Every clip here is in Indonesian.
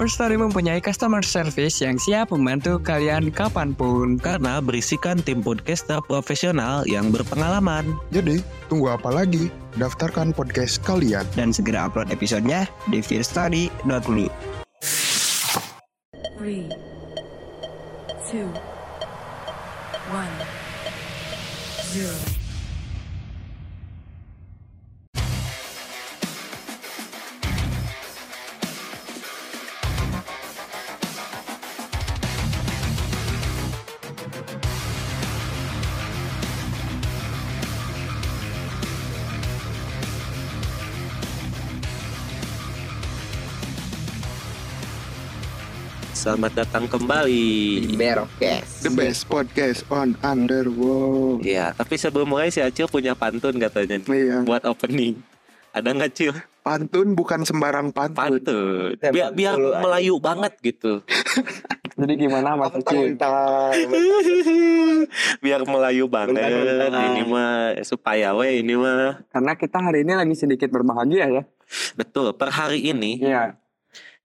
First Story mempunyai customer service yang siap membantu kalian kapan pun. Karena berisikan tim podcaster profesional yang berpengalaman. Jadi, tunggu apa lagi? Daftarkan podcast kalian. Dan segera upload episodenya di fearstory.me. Three, two, one, zero. Selamat datang kembali. Berokes. The best podcast on Underworld. Ya, tapi sebelum mulai si Acil punya pantun katanya Iya, buat opening. Ada nggak Cil? pantun bukan sembarang pantun. Pantun. Biar, biar Melayu banget gitu. Jadi gimana Mas Uci? biar Melayu banget ini mah supaya we ini mah Karena kita hari ini lagi sedikit berbahagia ya. betul per hari ini Iya.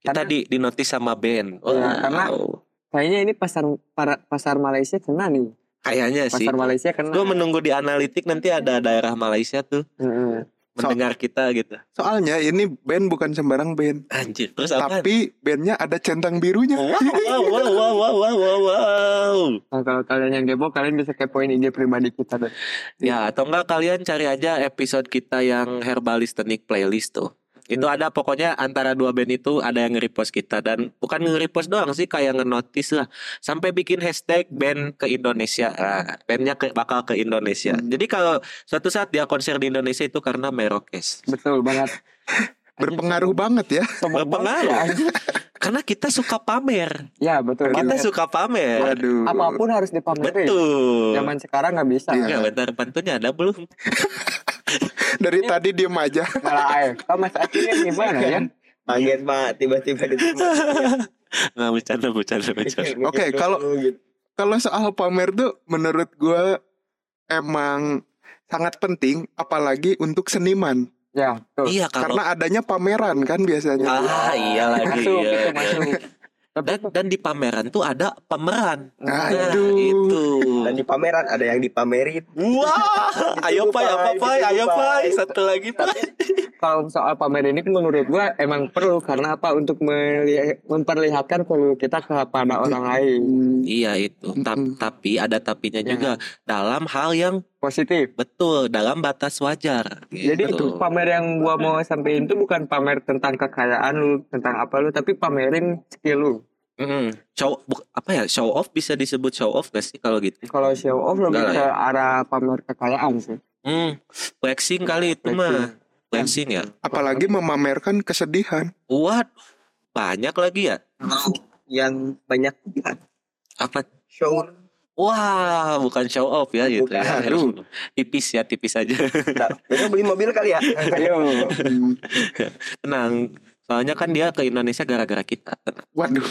Kita di dinotis sama band Iya, karena- Wow. Kayaknya ini pasar para- pasar Malaysia kena nih. kayaknya sih Pasar Malaysia kena. gue menunggu di analitik nanti ada daerah Malaysia tuh Heeh. mendengar kita gitu Soalnya ini band bukan sembarang band. anjir terus apa Tapi bandnya ada centang birunya. wow wow wow wow wow wow wow, wow. Nah, kalau kalian yang kepo, kalian bisa kepoin IG pribadi kita deh. ya atau enggak kalian cari aja episode kita yang herbalistic playlist tuh itu ada pokoknya antara dua band itu ada yang nge-repost kita dan bukan nge-repost doang sih kayak nge-notice lah sampai bikin hashtag band ke Indonesia nah, bandnya ke, bakal ke Indonesia jadi kalau suatu saat dia konser di Indonesia itu karena Merokes Betul banget. Berpengaruh banget ya. berpengaruh karena kita suka pamer Ya betul. kita banget. suka pamer Waduh. Apa pun harus dipamerin. betul Zaman sekarang nggak bisa. Iya. Ya bentar pantunnya ada belum? Dari tadi diem aja. Malah air. Kalau Mas Acil ini gimana ya? Kaget pak, tiba-tiba diterima. Nggak bercanda bercanda bercanda. Oke, kalau- Kalau soal pamer tuh menurut gua emang sangat penting apalagi untuk seniman. Ya, betul. Iya kalau Karena adanya pameran kan biasanya. ah iya lagi Masuk, ya. itu masuk. Dan dan di pameran tuh ada pemeran. Nah, Nah, aduh. itu. Dan di pameran ada yang dipamerin. Wah, ayo Itu, pai, apa Pai, itu, ayo Pai. pai, satu lagi pai. kalau soal pamer ini menurut gua emang perlu karena apa untuk memperlihatkan value kita kepada orang lain Iya itu. Ta- tapi ada tapinya Ya. juga dalam hal yang positif. betul dalam batas wajar. Jadi gitu. pamer yang gua mau sampaikan itu bukan pamer tentang kekayaan lu, tentang apa lu, tapi pamerin skill lu. Mm. show apa ya show off bisa disebut show off gak sih kalau gitu? Kalau show off lebih Enggak ke arah pamer kekayaan sih. Hmm, flexing kali itu mah. Flexing ya. Apalagi memamerkan kesedihan. Waduh, banyak lagi ya. Yang banyak Apa? show. Wah, bukan show off ya gitu ya. Bukan. Aduh, tipis ya, tipis aja. Nah, beli mobil kali ya. Ayo. Tenang. Soalnya kan dia ke Indonesia gara-gara kita. Waduh,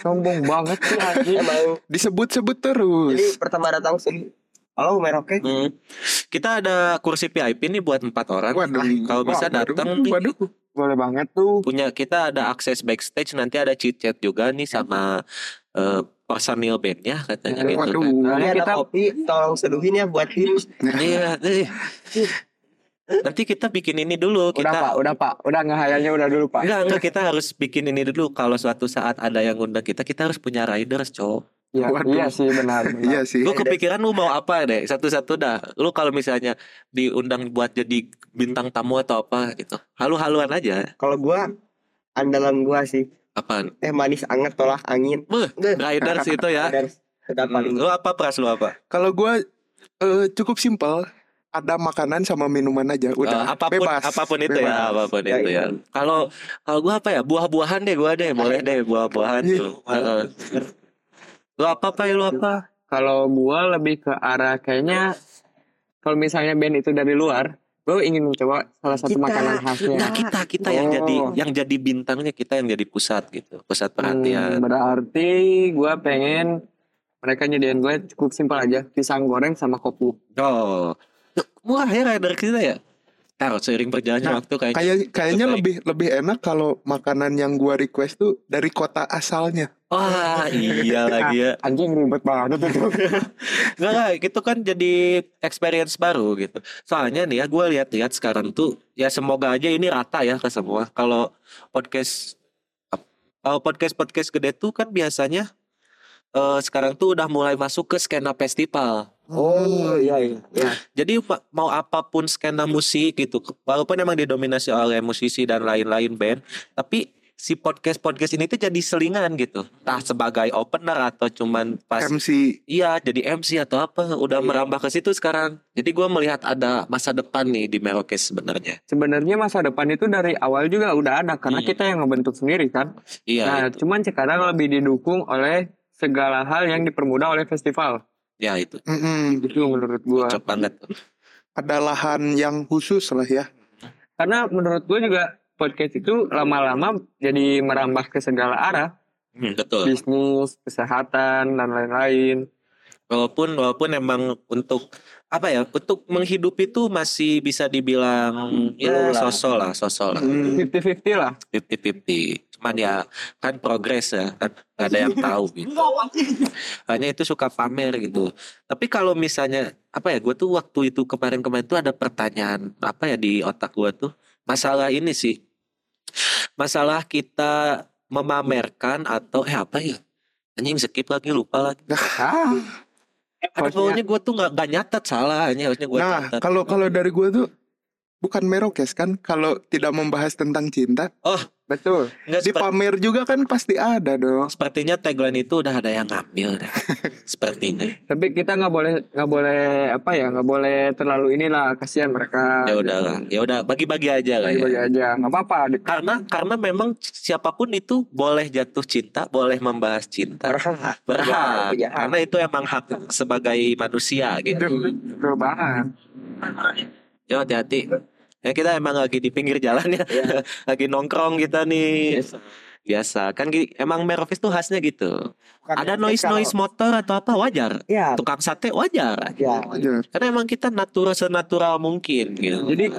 Sombong banget sih anjing. Disebut-sebut terus. Jadi pertama datang sini. Halo Merokes. Hmm. Kita ada kursi VIP nih buat empat orang. Waduh. Kalau bisa Waduh, datang Waduh. Boleh banget tuh. punya kita ada akses backstage nanti ada chit chat juga nih sama eh, personil bandnya katanya gitu Waduh. kan. Ada kita kopi, tolong seduhin ya buat tim. Iya, eh. nanti kita bikin ini dulu udah kita pak, udah pak, udah ngehayalnya udah dulu pak. Enggak, enggak kita harus bikin ini dulu kalau suatu saat ada yang undang kita kita harus punya riders, cowok. Iya, Waduh. iya sih benar. benar. Iya sih. Gue kepikiran lu mau apa deh satu-satu dah. Lu kalau misalnya diundang buat jadi bintang tamu atau apa gitu. Halu-haluan aja. Kalau gua andalan gua sih Apaan? teh manis anget tolak angin. Beuh, riders itu ya. Udah paling Lu apa pras lu apa? Kalau gua eh, cukup simpel, ada makanan sama minuman aja, Eh, udah apa pun bebas. apa pun itu ya, Bebas. apa pun Ya, itu ya. Kalau kalau gua apa ya? Buah-buahan deh gua deh, boleh deh buah-buahan Iya. tuh. Heeh. Lu apa Pak? Lu apa? Kalau gua lebih ke arah kayaknya kalau misalnya band itu dari luar, gue ingin mencoba salah satu Kita. makanan khasnya. Nah, kita kita yang Oh. jadi yang jadi bintangnya kita yang jadi pusat gitu, pusat Hmm, perhatian. berarti gua pengen mereka nyediain gue cukup simpel aja pisang goreng sama kopi. Oh. Murah ya kayak dari kita ya? Taruh seiring berjalannya Nah, waktu kayak Kayak kayaknya baik. lebih lebih enak kalau makanan yang gua request tuh dari kota asalnya. Wah, iya lagi ya. Anjing ribet banget itu. Enggak, enggak, itu kan jadi experience baru gitu. Soalnya nih ya, gue lihat-lihat sekarang tuh, ya semoga aja ini rata ya ke semua. Kalau podcast, kalau podcast podcast gede tuh kan biasanya eh, sekarang tuh udah mulai masuk ke skena festival. Oh iya iya. iya. Jadi mau apa pun skena musik gitu, walaupun emang didominasi oleh musisi dan lain-lain band, tapi si podcast podcast ini tuh jadi selingan gitu. Entah sebagai opener atau cuman pas MC Iya, jadi MC atau apa, udah merambah ke situ sekarang. Jadi gua melihat ada masa depan nih di Merokes sebenarnya. Sebenarnya masa depan itu dari awal juga udah ada karena Hmm. kita yang ngebentuk sendiri kan. Iya, nah, itu. cuman sekarang lebih didukung oleh segala hal yang dipermudah oleh festival. Ya itu. mm-mm, Itu menurut gua. Cocok banget. ada lahan yang khusus lah ya. Karena menurut gua juga podcast itu lama-lama jadi merambah ke segala arah, Hmm, betul. bisnis, kesehatan dan lain-lain. Walaupun walaupun emang untuk apa ya, untuk menghidupi itu masih bisa dibilang ya belum lah. sosok lah. Hmm. 50-50 lah. 50-50. Cuman ya kan progres ya, kan nggak ada yang tahu gitu. Hanya itu suka pamer gitu. Tapi kalau misalnya apa ya, gue tuh waktu itu kemarin-kemarin tuh ada pertanyaan apa ya di otak gue tuh masalah ini sih, masalah kita memamerkan atau eh apa ya? Anjing skip lagi lupa lagi. Pokoknya gue tuh nggak nggak nyatet salah, hanya harusnya gue nah, catat. kalau kalau dari gua tuh bukan merokes kan? Kalau tidak membahas tentang cinta Betul. Nggak di seperti- pamer juga kan pasti ada dong. sepertinya tagline itu udah ada yang ngambil deh. Sepertinya. Tapi kita nggak boleh nggak boleh apa ya nggak boleh terlalu inilah kasihan mereka. Ya udahlah, ya udah bagi-bagi aja lah Bagi-bagi ya. aja nggak apa-apa. Karena karena memang siapa pun itu boleh jatuh cinta, boleh membahas cinta. Berhak. Berhak. Hak. Karena itu emang hak sebagai manusia gitu. Perubahan. Yo hati-hati. Ya kita emang lagi di pinggir jalan ya. lagi nongkrong kita nih. Biasa. Kan gi- emang Merovis tuh khasnya gitu. Bukan Ada kalau- noise-noise motor atau apa wajar. Ya. Tukang sate wajar. Ya. Aja. Karena emang kita natural senatural mungkin gitu. Jadi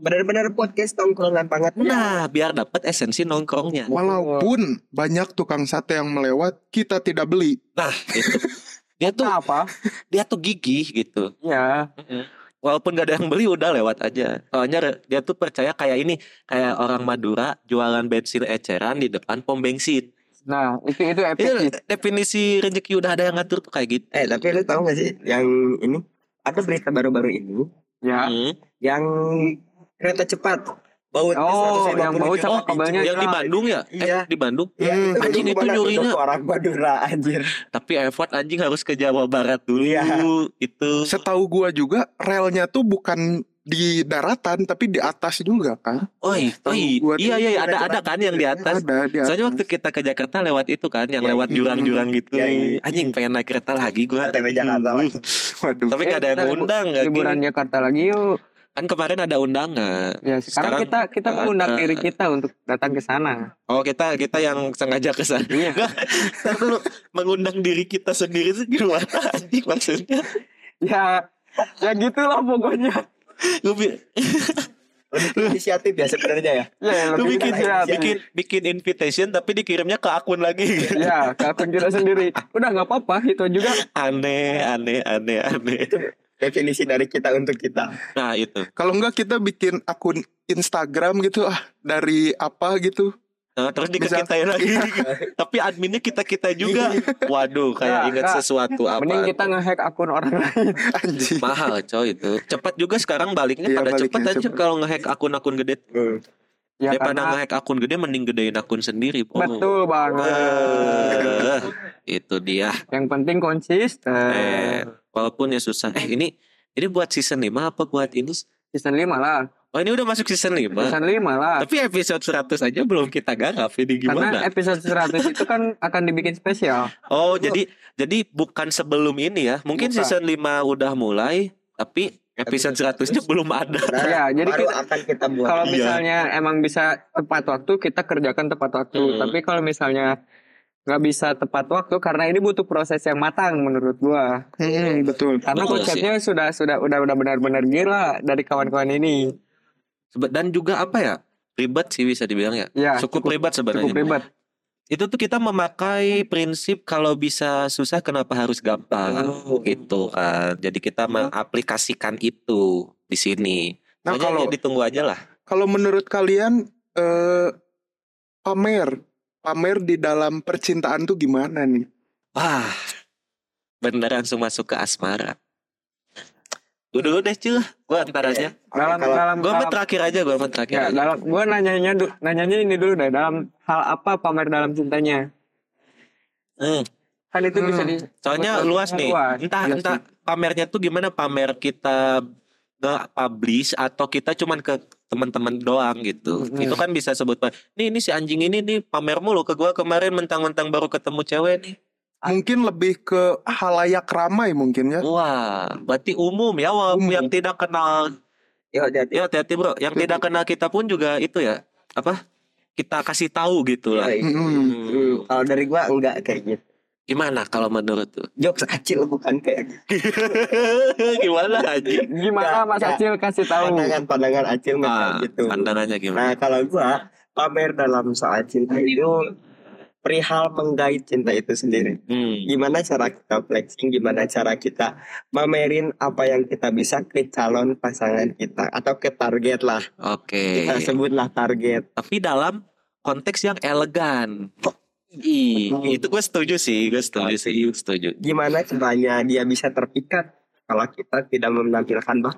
Benar-benar podcast tongkrongan banget. Nah, biar dapat esensi nongkrongnya. Walaupun banyak tukang sate yang melewat, kita tidak beli. Nah, itu. Dia tuh apa? dia tuh gigih gitu. Ya. Walaupun gak ada yang beli udah lewat aja. Soalnya dia tuh percaya kayak ini, kayak orang Madura jualan bensin eceran di depan pom bensin. Nah itu itu Itu efektif. definisi rezeki udah ada yang ngatur tuh kayak gitu. Eh tapi lu tahu gak sih yang ini ada berita baru-baru ini Ya. Hmm. yang kereta cepat baut Oh, 150 yang baut sama kabelnya Yang di Bandung ya? Iya. Eh, di Bandung. Iya, Hmm. itu Anjing, itu nyurinya. orang Madura anjir. Tapi effort anjing harus ke Jawa Barat dulu. Iya. Itu. Setahu gua juga relnya tuh bukan di daratan tapi di atas juga kan. Oh, iya, iya, iya, iya, ada ada kan yang di atas. Ada di atas. Soalnya waktu kita ke Jakarta lewat itu kan, yang Ya, lewat jurang-jurang gitu. Ya, iya. Anjing pengen naik kereta lagi gua. ATW Jakarta lagi. Waduh. Tapi gak ada yang Eh, ngundang Liburan Jakarta lagi yuk. Kan kemarin ada undangan. Ya sekarang, Sekarang kita kita mengundang ada. diri kita untuk datang ke sana. Oh kita kita yang sengaja ke sana. Iya. Mengundang diri kita sendiri itu gimana anjing maksudnya? ya ya gitulah pokoknya. Lu, Lebih inisiatif ya sebenarnya ya. Ya lu lebih bikin ya, bikin bikin invitation tapi dikirimnya ke akun lagi. Ya, ke akun kita sendiri. Udah nggak apa-apa, itu juga. Aneh, aneh, aneh, aneh. Definisi dari kita untuk kita. Nah itu. Kalau enggak kita bikin akun Instagram gitu ah dari apa gitu. Nah, terus dikekitain lagi. tapi adminnya kita kita juga. Waduh, kayak Ya, ingat Kak. sesuatu apa? Mending kita ngehack akun orang lain. Anjing. mahal coy itu cepat juga sekarang baliknya Iya, pada baliknya cepat aja kalau ngehack akun-akun gede Ya daripada karena ngehack akun gede mending gedein akun sendiri po. betul banget. Itu dia. Yang penting konsisten. Eh, walaupun ya susah. Eh ini ini buat season 5 apa buat ini? Season 5 lah. Oh ini udah masuk season 5. Season 5 lah. Tapi episode 100 aja belum kita garap ini Karena gimana? episode 100 itu kan akan dibikin spesial. Oh jadi jadi bukan sebelum ini ya. Mungkin Bukan. season 5 udah mulai tapi episode 100-nya belum ada. Nah, Ya, jadi baru kita- akan kita buat. Kalau Iya. misalnya emang bisa tepat waktu, kita kerjakan tepat waktu. Hmm. Tapi kalau misalnya nggak bisa tepat waktu, karena ini butuh proses yang matang menurut gua. Hmm, betul. Karena Betul konsepnya sudah sudah udah udah benar-benar gila dari kawan-kawan ini. Dan juga apa ya? Ribet sih bisa dibilang ya. Ya, Cukup, ribet sebenarnya. cukup ribet. Itu tuh kita memakai prinsip kalau bisa susah kenapa harus gampang Oh. gitu kan. Jadi kita mengaplikasikan itu di sini. Nah, Makanya kalau ya ditunggu aja lah. kalau menurut kalian eh pamer pamer di dalam percintaan tuh gimana nih? Wah, beneran langsung masuk ke asmara. Gue dulu deh cuy, gue antar aja. Dalam Kalau- dalam Gue mah terakhir aja, gue mah terakhir ya, aja. dalam gua nanyanya nanyanya ini dulu deh dalam hal apa pamer dalam cintanya. Hmm. Kan itu bisa Hmm. di Soalnya luas nih. Luas. Entah Iya entah pamernya tuh gimana pamer kita nggak publish atau kita cuman ke teman-teman doang gitu. Mm-mm. Itu kan bisa sebut nih ini si anjing ini nih pamer mulu ke gua kemarin mentang-mentang baru ketemu cewek nih. Mungkin lebih ke halayak ramai mungkin ya. Wah, berarti umum ya walaupun Umum. yang tidak kenal Yuk, hati-hati. ya hati-hati bro, yang tidak kenal kita pun juga itu ya apa? Kita kasih tahu gitu lah. Yoi. Hmm. Hmm, Kalau dari gua enggak kayak gitu. Gimana kalau menurut tuh? Jokes kecil bukan kayak gitu. Gimana aja? Gimana Mas Acil kasih tahu? Pandangan-pandangan acil nggak kayak Ah, gitu. pandangannya gimana? Nah kalau gua pamer dalam soal cinta itu perihal menggait cinta itu sendiri. Hmm. Gimana cara kita flexing, gimana cara kita mamerin apa yang kita bisa ke calon pasangan kita atau ke target lah. Oke. Kita sebutlah target. Tapi dalam konteks yang elegan. Ih, itu gue setuju sih, gue setuju sih, setuju. Gimana caranya dia bisa terpikat kalau kita tidak menampilkan bah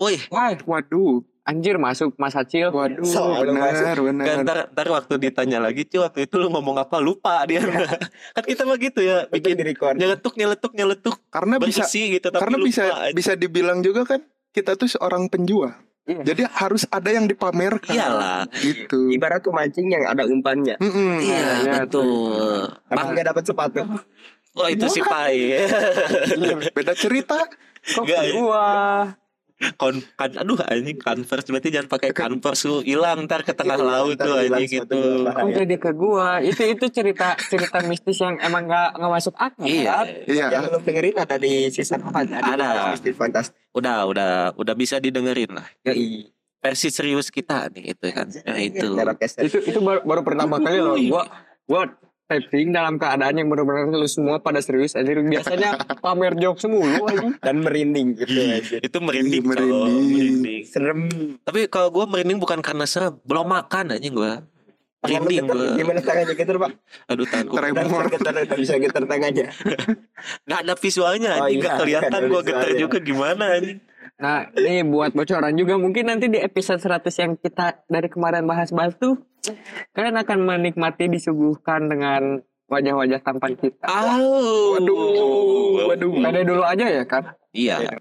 Woi, Waduh, anjir masuk Mas Acil. waduh, Soal benar, benar. Kan ntar, ntar waktu ditanya lagi cuy waktu itu lu ngomong apa lupa dia kan kita mah gitu ya bikin bikin di record. nyeletuk nyeletuk nyeletuk Karena bisa gitu tapi karena lupa bisa bisa dibilang juga kan kita tuh seorang penjual. Iya. Jadi harus ada yang dipamerkan. iyalah Gitu. Ibarat tuh mancing yang ada umpannya. Mm-mm. iya iya, betul Bang, nggak dapat sepatu. oh itu si Pai Beda cerita. Kok ya. gua? Kon, kan, aduh anjing converse berarti jangan pakai converse lu hilang ntar ke tengah laut Ntar tuh anjing sepatu gitu Kok bahaya. jadi ke gua? Itu itu cerita cerita mistis yang emang nggak nggak masuk akal. iya kan? Iya. Yang belum dengerin ada di season 4 Ada. Mistis Fantastis. udah udah udah bisa didengerin lah Yoi. versi serius kita nih itu kan nah itu. Itu itu baru, baru pertama kali loh. Gua gua taping dalam keadaan yang benar-benar lu semua pada serius. Anjir biasanya pamer jokes mulu anjing. dan merinding gitu aja. itu merinding, Ih, cowok, merinding. merinding. Serem. Tapi kalau gue merinding bukan karena serem, belum makan aja gue. Merinding gue. Gimana tangannya getar pak? Aduh tanganku. Tremor. Getar, bisa getar tangannya. Gak ada visualnya Oh, iya, gak kelihatan nggak gue getar juga gimana anjing. Nah, ini buat bocoran juga mungkin nanti di episode 100 yang kita dari kemarin bahas-bahas tuh kalian akan menikmati disuguhkan dengan wajah-wajah tampan kita. Au. Waduh, waduh. Pede dulu aja ya kan? Iya.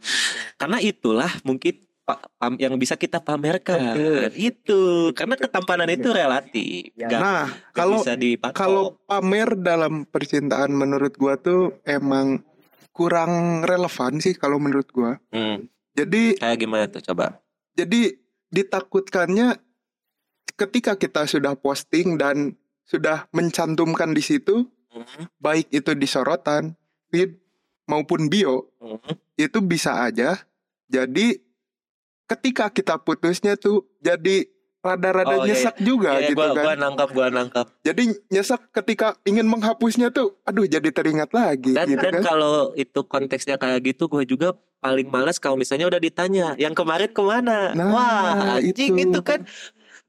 Karena itulah mungkin pam- yang bisa kita pamerkan. Itu karena ketampanan itu relatif. Ya. Gak, Nah, gak kalau bisa dipatok. kalau pamer dalam percintaan menurut gua tuh emang kurang relevan sih kalau menurut gua. Hmm, Jadi kayak gimana tuh coba? jadi ditakutkannya ketika kita sudah posting dan sudah mencantumkan di situ Hmm, baik itu di sorotan, feed maupun bio hmm. itu bisa aja jadi ketika kita putusnya tuh jadi rada-rada Oh, iya, nyesek juga Iya, gitu gua, kan. gua nangkap, gua nangkap. Jadi nyesek ketika ingin menghapusnya tuh aduh jadi teringat lagi Dan gitu dan kan. kalau itu konteksnya kayak gitu, gue juga paling males kalau misalnya udah ditanya, yang kemarin ke mana? Nah, Wah, anjing itu. itu. kan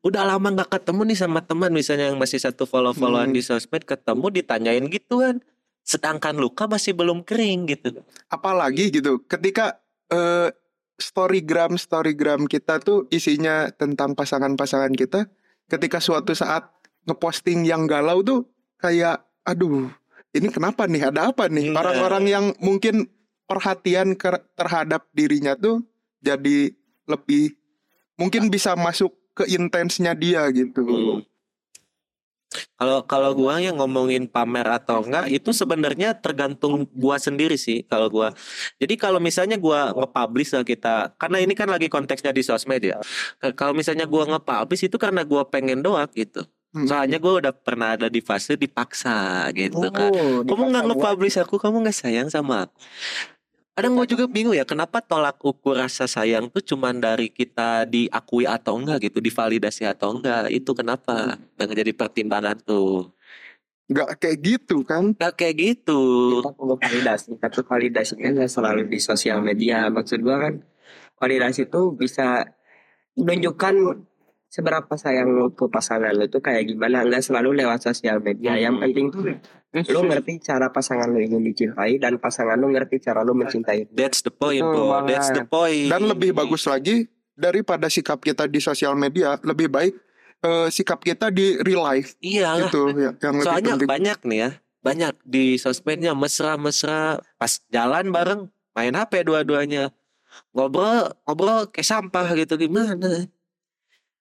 udah lama nggak ketemu nih sama teman misalnya yang masih satu follow-followan Hmm. di sosmed ketemu ditanyain gitu kan. Sedangkan luka masih belum kering gitu. Apalagi gitu ketika eh, storygram storygram kita tuh isinya tentang pasangan-pasangan kita. Ketika suatu saat ngeposting yang galau tuh kayak aduh ini kenapa nih? Ada apa nih? Iya. orang-orang yang mungkin perhatian ke- terhadap dirinya tuh jadi lebih mungkin bisa masuk ke intensnya dia gitu. Hmm. Kalau kalau gua yang ngomongin pamer atau enggak itu sebenarnya tergantung gua sendiri sih kalau gua. Jadi kalau misalnya gua nge-publish lah kita karena ini kan lagi konteksnya di sosmed ya. Kalau misalnya gua nge-publish itu karena gua pengen doang gitu. Hmm. Soalnya gua udah pernah ada di fase dipaksa gitu kan. Oh, Kamu nggak nge-publish aku, kamu nggak sayang sama aku. Kadang gue juga bingung ya, kenapa tolak ukur rasa sayang tuh cuman dari kita diakui atau enggak gitu, divalidasi atau enggak, itu kenapa yang jadi pertimbangan tuh. nggak kayak gitu kan Gak kayak gitu. kita perlu validasi tapi validasi kan nggak selalu di sosial media maksud gua kan validasi itu bisa menunjukkan seberapa sayang lu ke pasangan lu tuh kayak gimana nggak selalu lewat sosial media yang Hmm. penting tuh lu ngerti cara pasangan lu ingin dicintai dan pasangan lu ngerti cara lu mencintai That's the point, bro. banget. That's the point. dan lebih bagus lagi daripada sikap kita di sosial media lebih baik eh, sikap kita di real life Iya lah. itu ya, yang lebih Soalnya penting banyak nih ya, banyak di sosmednya mesra-mesra pas jalan bareng main HP dua-duanya. Ngobrol, ngobrol kayak sampah gitu gimana?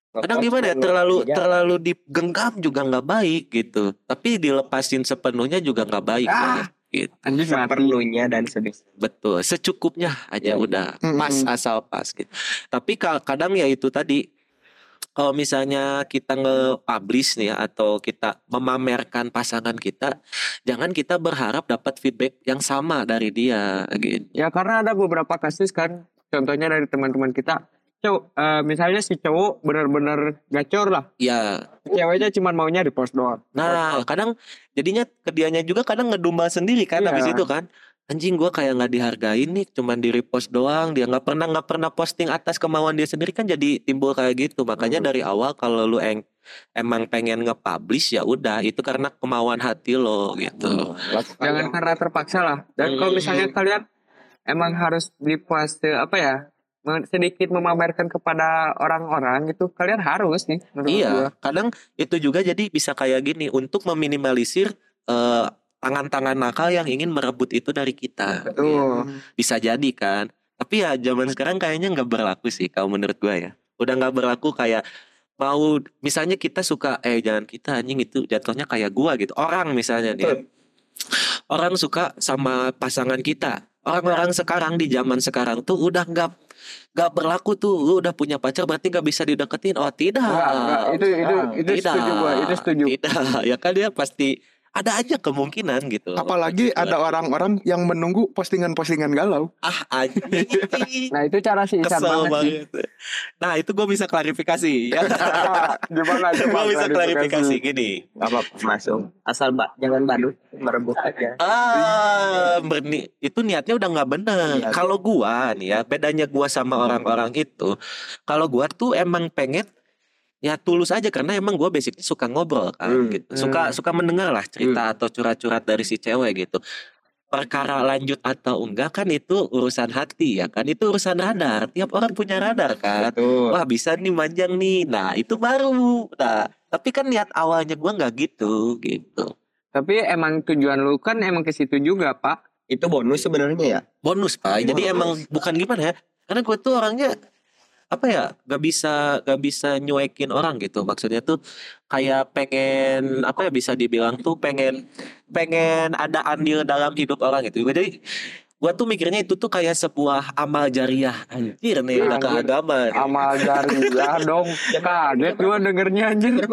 Kadang gimana ya terlalu Iya. terlalu digenggam juga nggak baik gitu. Tapi dilepasin sepenuhnya juga nggak baik. Ah. Gitu. anjing seperlunya dan sebisa Betul, secukupnya aja Ya. udah pas asal pas gitu. Tapi ka- kadang ya itu tadi kalau misalnya kita nge-publish nih ya, atau kita memamerkan pasangan kita, jangan kita berharap dapat feedback yang sama dari dia gitu. ya karena ada beberapa kasus kan contohnya dari teman-teman kita cowok eh, misalnya si cowok benar-benar gacor lah Ya, ceweknya cuma maunya di post doang nah kadang jadinya ke dianya juga kadang ngedumel sendiri kan Iya. habis itu kan. Anjing gua kayak nggak dihargain nih, cuman di repost doang. Dia nggak pernah nggak pernah posting atas kemauan dia sendiri kan jadi timbul kayak gitu. Makanya dari awal kalau lu eng, emang pengen nge-publish ya udah itu karena kemauan hati lo gitu. jangan karena terpaksa lah dan kalau misalnya kalian emang harus di fase apa ya sedikit memamerkan kepada orang-orang gitu kalian harus nih menurut Iya, gua. kadang itu juga jadi bisa kayak gini untuk meminimalisir eh, tangan-tangan nakal yang ingin merebut itu dari kita. betul Bisa jadi kan. Tapi ya zaman sekarang kayaknya nggak berlaku sih kalau menurut gua ya. Udah nggak berlaku kayak mau misalnya kita suka eh jangan kita anjing itu jatuhnya kayak gua gitu. Orang misalnya nih. ya. Orang suka sama pasangan kita. Orang-orang sekarang di zaman sekarang tuh udah nggak nggak berlaku tuh. Lu udah punya pacar berarti nggak bisa dideketin. Oh tidak. Enggak. itu itu itu Tidak. setuju gua itu setuju Tidak, ya kan dia pasti ada aja kemungkinan gitu. apalagi ada orang-orang yang menunggu postingan-postingan galau ah anjing. nah itu cara si Isan Kesel banget sih banget. Nah, itu gue bisa klarifikasi ya. gimana gue bisa klarifikasi gini. Apa-apa masuk asal mbak jangan badut merebut aja Ah, berni itu niatnya udah nggak benar. Iya. Kalau gua nih ya, bedanya gua sama orang-orang itu, kalau gua tuh emang pengen ya tulus aja karena emang gua basicnya suka ngobrol kan Hmm. gitu. Suka suka mendengar lah cerita atau curhat-curhat dari si cewek gitu. Perkara lanjut atau enggak kan itu urusan hati ya kan itu urusan radar. Tiap orang punya radar kan. betul Wah bisa nih manjang nih. Nah itu baru. Nah tapi kan niat awalnya gua nggak gitu gitu. tapi emang tujuan lu kan emang ke situ juga pak Itu bonus sebenarnya ya. bonus pak jadi emang bukan gimana ya karena gue tuh orangnya apa ya gak bisa gak bisa nyuekin orang gitu maksudnya tuh kayak pengen apa ya bisa dibilang tuh pengen pengen ada andil dalam hidup orang gitu jadi gue tuh mikirnya itu tuh kayak sebuah amal jariah anjir nih udah ke Anjir. agama nih. amal jariah dong kaget gua dengernya anjir?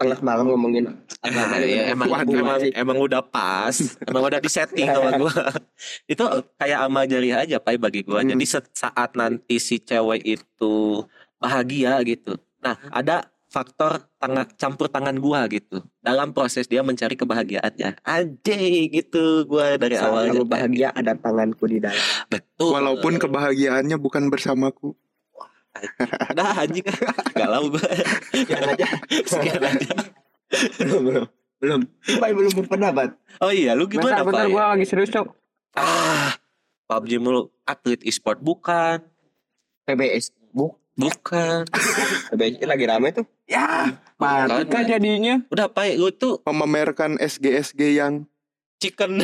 Tengah malam ngomongin Nah, ya, emang, Waduh. emang emang udah pas, emang udah disetting sama gua. itu kayak amal jariah aja pak bagi gua. Jadi set- saat nanti si cewek itu bahagia gitu. Nah, ada faktor tangan campur tangan gua gitu dalam proses dia mencari kebahagiaannya. Anjing gitu gua dari kamu bahagia ada tanganku di dalam. Betul. walaupun kebahagiaannya bukan bersamaku Dah anjing galau gua. Sekian aja. Sekian aja. belum belum belum. Pai belum berpendapat. Oh iya, lu gimana bentar bentar Pak? gua lagi serius cok Ah, PUBG mulu atlet e-sport bukan. PBS. Bu, Bukan. PBS lagi rame tuh. ya mati kan jadinya Udah Pak, lu tuh memamerkan SG-SG yang chicken.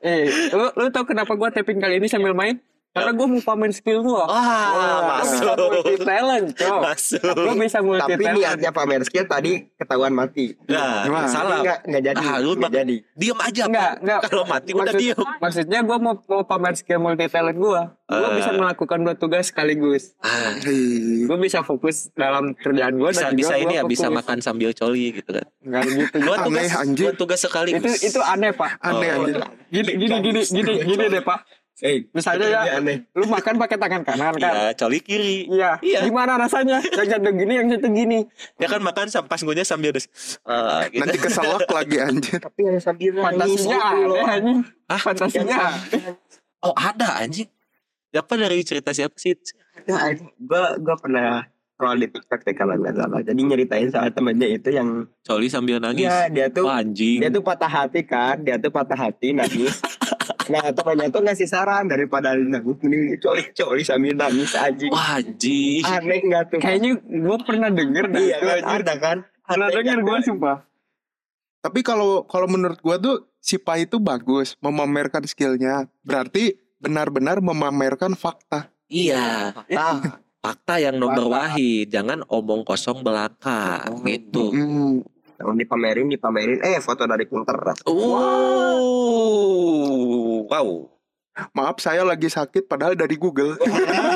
Eh, lu, lu tau kenapa gua tapping kali ini sambil main? Karena gua mau pamer skill gua. Wah, Gua bisa masuk. multi talent, cok. Masuk. Gua bisa multi Tapi talent. niatnya pamer skill tadi ketahuan mati. Nah, Wah, salah. Enggak enggak jadi. Ah, lu Enggak jadi. Diem aja. Enggak, Pak. enggak. Kalau mati udah Maksud- diem. Maksudnya gua mau mau pamer skill multi talent gua. Gua Ah. bisa melakukan dua tugas sekaligus. Ah, Hei. Gua bisa fokus dalam kerjaan gua bisa dan bisa ini ya bisa makan sambil coli gitu kan. Enggak gitu. Dua Aneh, tugas, dua tugas sekaligus. itu itu aneh, Pak. Aneh Oh. anjir. Gini gini gini gini gini deh, Pak. Eh, Misalnya ya, aneh. lu makan pakai tangan kanan kan? Iya, coli kiri. Iya. Iya. Gimana rasanya? Yang satu gini, yang satu gini. Dia kan makan sam- pas ngunyah sambil des. Ah, gitu. Nanti keselak lagi anjir. Tapi yang sambil nangis Fantasinya loh. aneh anjing. Hah? Fantasinya. Oh, ada anjing. Siapa dari cerita siapa sih? Nah, gua gua pernah scroll di TikTok deh kalau nggak salah. Jadi nyeritain soal temennya itu yang Coli sambil nangis. Iya, dia tuh Wah, anjing. dia tuh patah hati kan, dia tuh patah hati nangis. nah temannya tuh ngasih saran daripada nangis mending coli coli sambil nangis aja. Wah, anjing. Aneh nggak tuh? Kayaknya gue pernah denger dah Iya kan ada kan? Pernah denger gue sumpah. Tapi kalau kalau menurut gua tuh si Pai itu bagus memamerkan skillnya. Berarti benar-benar memamerkan fakta. Iya. Nah, Fakta yang nomor Fakta. wahid, jangan omong kosong belaka gitu. Hmm. Yang dipamerin dipamerin eh foto dari Pinterest. Oh, wow. Maaf saya lagi sakit padahal dari Google.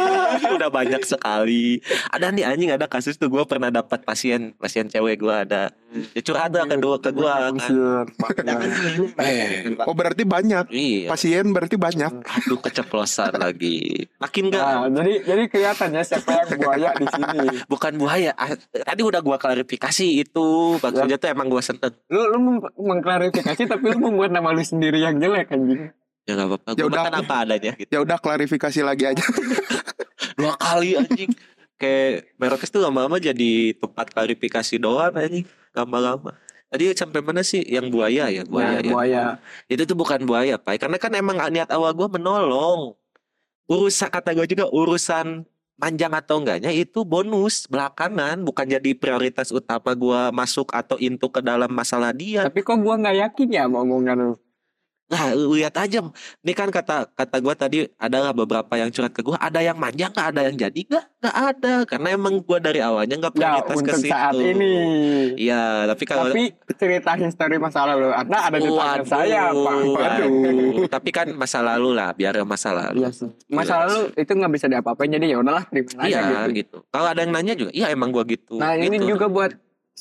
Udah banyak sekali. Ada nih anjing ada kasus tuh gue pernah dapat pasien pasien cewek gue ada. Ya curhat lah kedua ke gue kan. Eh, Oh berarti banyak. iya. Pasien berarti banyak. Aduh keceplosan lagi. Makin gak Nah, jadi jadi kelihatannya siapa yang buaya di sini. bukan buaya. Ah, Tadi udah gua klarifikasi itu. Maksudnya tuh emang gua seneng. Lu lu mengklarifikasi tapi lu membuat nama lu sendiri yang jelek anjing. Ya gak apa-apa. Ya Gua udah. makan apa adanya gitu. Ya udah klarifikasi lagi aja. Dua kali anjing. Kayak Merokes tuh lama-lama jadi tempat klarifikasi doang anjing. Lama-lama. Tadi sampai mana sih yang buaya ya? Buaya Nah, ya. buaya. Itu tuh bukan buaya, Pak. Karena kan emang niat awal gua menolong. Urusan kata gue juga urusan panjang atau enggaknya itu bonus belakangan bukan jadi prioritas utama gua masuk atau into ke dalam masalah dia. Tapi kok gua nggak yakin ya sama omongan lu. Nah, lihat aja. Ini kan kata kata gua tadi adalah beberapa yang curhat ke gua, ada yang manja nggak, ada yang jadi nggak, nggak ada. Karena emang gua dari awalnya nggak prioritas ke situ. saat ini. Iya, tapi kalau Tapi cerita history masa lalu Anda ada di tangan saya, Pak. waduh. Tapi kan masa lalu lah, biar masa lalu. Iya sih. Masa lalu itu nggak bisa diapa-apain jadi ya udahlah terima aja Iya gitu. gitu. Kalau ada yang nanya juga, iya emang gua gitu. Nah ini Gitu. juga buat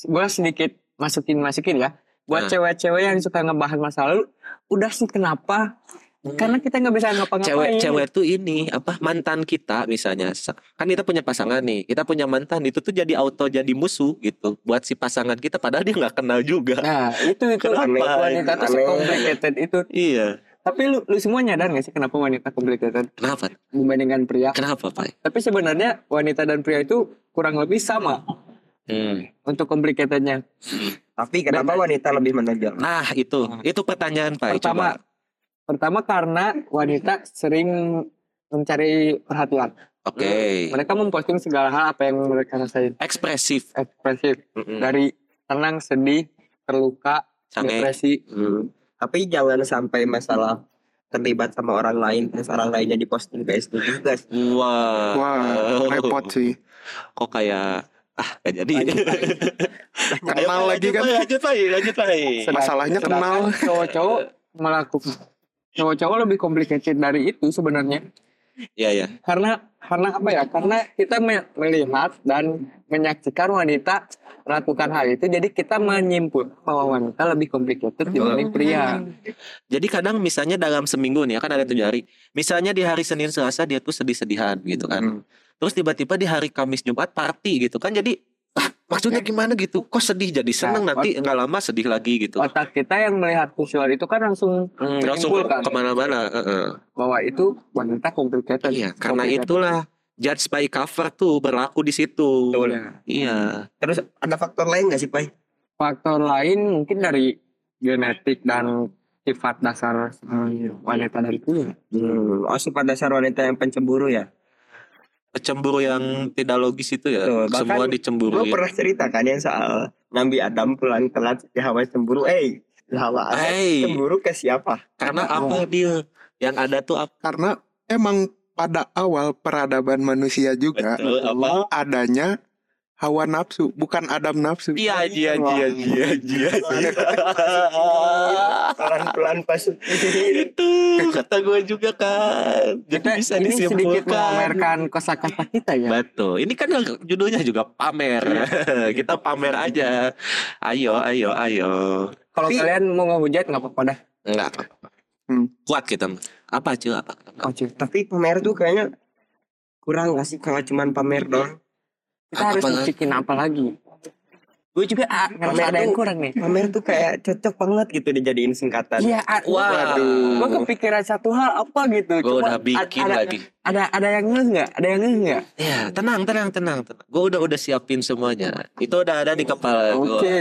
gua sedikit masukin masukin ya. Buat Nah. cewek-cewek yang suka ngebahas masa lalu, udah sih kenapa? Karena kita nggak bisa ngapa-ngapain. cewek-cewek tuh ini apa mantan kita misalnya Sa- kan kita punya pasangan nih kita punya mantan itu tuh jadi auto jadi musuh gitu buat si pasangan kita padahal dia nggak kenal juga Nah itu itu Kenapa? wanita tuh Aneh. complicated itu. iya Tapi lu lu semua nyadar gak sih kenapa wanita complicated kenapa dibandingkan pria? kenapa pak Tapi sebenarnya wanita dan pria itu kurang lebih sama hmm. untuk complicatednya. Tapi kenapa wanita lebih menonjol? nah itu itu pertanyaan pak Pertama, coba pertama karena wanita sering mencari perhatian. oke Mereka memposting segala hal apa yang mereka rasain. ekspresif Ekspresif Mm-mm. dari tenang, sedih, terluka, sange depresi. Hmm. Tapi jangan sampai masalah terlibat sama orang lain terus orang lainnya diposting ke juga. wah Wah repot sih. kok kayak ah gak jadi Kenal lagi kan. Lanjut pak lanjut pak Sedang- Masalahnya kenal. Cowok-cowok melakukan cowok-cowok lebih complicated dari itu sebenarnya. iya ya Karena karena apa ya? Karena kita me- melihat dan menyaksikan wanita melakukan hal itu, jadi kita menyimpul bahwa wanita lebih complicated dibanding pria. Jadi kadang misalnya dalam seminggu nih ya, kan ada tujuh hari. Misalnya di hari Senin Selasa dia tuh sedih-sedihan gitu kan. Hmm. Terus tiba-tiba di hari Kamis Jumat party gitu kan. Jadi ah, maksudnya gimana gitu? Kok sedih jadi seneng Nah, nanti nggak lama sedih lagi gitu. Otak kita yang melihat visual itu kan langsung Hmm, langsung menyimpulkan ke mana-mana. heeh. bahwa itu wanita complicated. Iya, karena Complicated. itulah judge by cover tuh berlaku di situ. Betul. Iya. Terus ada faktor lain nggak sih, Pai? faktor lain mungkin dari genetik dan sifat dasar hmm, wanita dari pria. Hmm. Oh, sifat dasar wanita yang pencemburu ya. Cemburu yang tidak logis itu ya. Bahkan Semua dicemburu Gue pernah cerita kan yang soal Nabi Adam pulang telat si Hawa cemburu. Eh, Lama. Hey, Cemburu ke siapa? karena apa dia? Yang ada tuh apa? Karena emang pada awal peradaban manusia juga Betul, apa? adanya hawa nafsu, bukan adam nafsu. Iya, iya, iya, iya, iya. Pelan-pelan pas Itu kata gue juga kan. Jadi bisa ini sedikit disimpulkan. memamerkan kosakata kita ya. Betul. Ini kan judulnya juga pamer. Kita pamer aja. Ayo, ayo, ayo. Kalau kalian mau ngehujat nggak apa-apa dah. Enggak. Hmm. Kuat kita. Apa cuy? Apa? Oh, cuy. Tapi pamer tuh kayaknya kurang gak sih kalau cuman pamer doang? Kita harus Apa- nunjukin apa lagi. Gue juga ah, ngerasa ada yang kurang nih. Pamer tuh kayak cocok banget gitu dijadiin singkatan. Iya, ah, Waduh. Gue kepikiran satu hal apa gitu. Gue udah bikin ada, lagi. Ada ada yang ngeh nggak? Ada yang ngeh nggak? Ya, tenang, tenang, tenang, tenang. Gue udah udah siapin semuanya. Itu udah ada di kepala gue. Oke.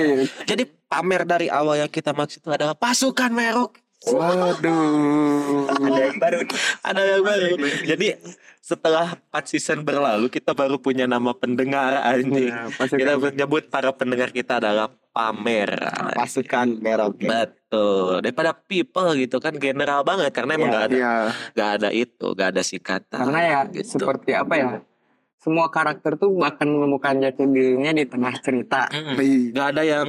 Jadi pamer dari awal yang kita maksud itu adalah pasukan merok. Waduh. Ada yang baru. Ada yang baru. Jadi setelah 4 season berlalu kita baru punya nama pendengar anjing. Pasukan- Kita menyebut para pendengar kita adalah pamer. Pasukan merok. Betul. Daripada people gitu kan general banget karena emang Iya, nggak ada Iya. nggak ada itu, nggak ada singkatan. Karena ya gitu. seperti apa ya? Semua karakter tuh bahkan menemukan jati dirinya di tengah cerita. Mm-mm. Iya. nggak ada yang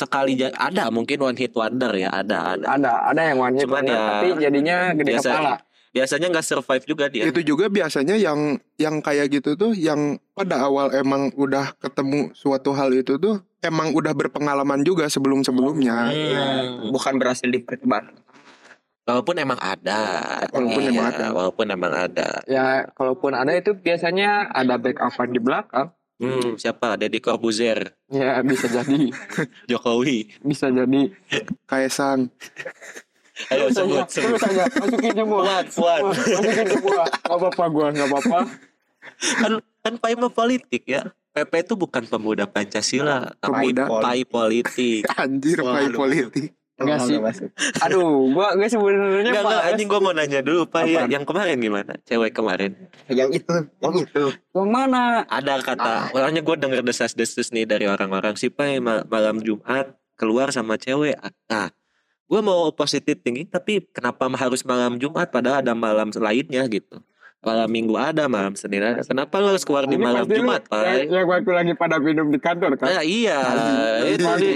sekali ada mungkin one hit wonder ya ada ada. Ada ada yang one hit Cuman wonder, ya, tapi jadinya gede biasa- kepala. Biasanya nggak survive juga dia. Itu juga biasanya yang yang kayak gitu tuh yang pada awal emang udah ketemu suatu hal itu tuh emang udah berpengalaman juga sebelum-sebelumnya. Hmm. Bukan berhasil dipercepat. Walaupun emang ada. Walaupun Iya, emang ada. Walaupun emang ada. Ya kalaupun ada itu biasanya ada backup di belakang. Hmm, siapa? Deddy Corbuzier, Ya bisa jadi, Jokowi. bisa jadi. Kaisang. Ayo sebut, Terus sebut. aja masukin semua. Fuad, Fuad. Masukin semua. Gak apa-apa gua, gak apa-apa. kan kan Pai mah politik ya. PP itu bukan pemuda Pancasila, tapi Pemuda. Pai politik. Anjir, Wah, pai politik. Enggak Oh, sih. masuk. Aduh, gua gua sebenarnya Enggak, enggak, Pak, anjing gua mau nanya dulu Pak ya, Apa? yang kemarin gimana? Cewek kemarin. Yang itu, yang itu. yang mana? Ada kata, orangnya gue denger desas-desus nih dari orang-orang si Pai ma- malam Jumat keluar sama cewek. Nah, gue mau positif tinggi, tapi kenapa harus malam Jumat padahal ada malam lainnya gitu. Malam Minggu ada, malam Senin ada. Kenapa lo harus keluar di Ini malam Jumat, Pak? yang waktu lagi pada minum di kantor kan? Nah, iya, itu di,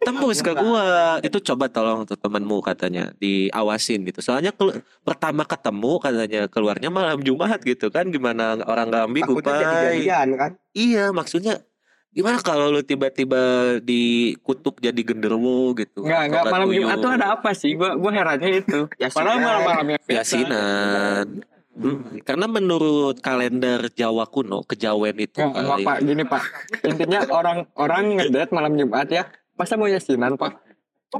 tembus ke gua. Itu coba tolong tuh temenmu katanya diawasin gitu. Soalnya kelu- pertama ketemu katanya keluarnya malam Jumat gitu kan gimana orang nggak jadian kan. Iya, maksudnya gimana kalau lu tiba-tiba dikutuk jadi genderuwo gitu? Enggak, enggak malam. Jumat tuh ada apa sih? Gua gua herannya itu. Yasinan. Padahal malam-malamnya. Yasinan. Hmm, Karena menurut kalender Jawa kuno, kejawen itu kali. Pak, gini Pak. Intinya orang-orang ngedate malam Jumat ya. Masa mau yasinan Pak?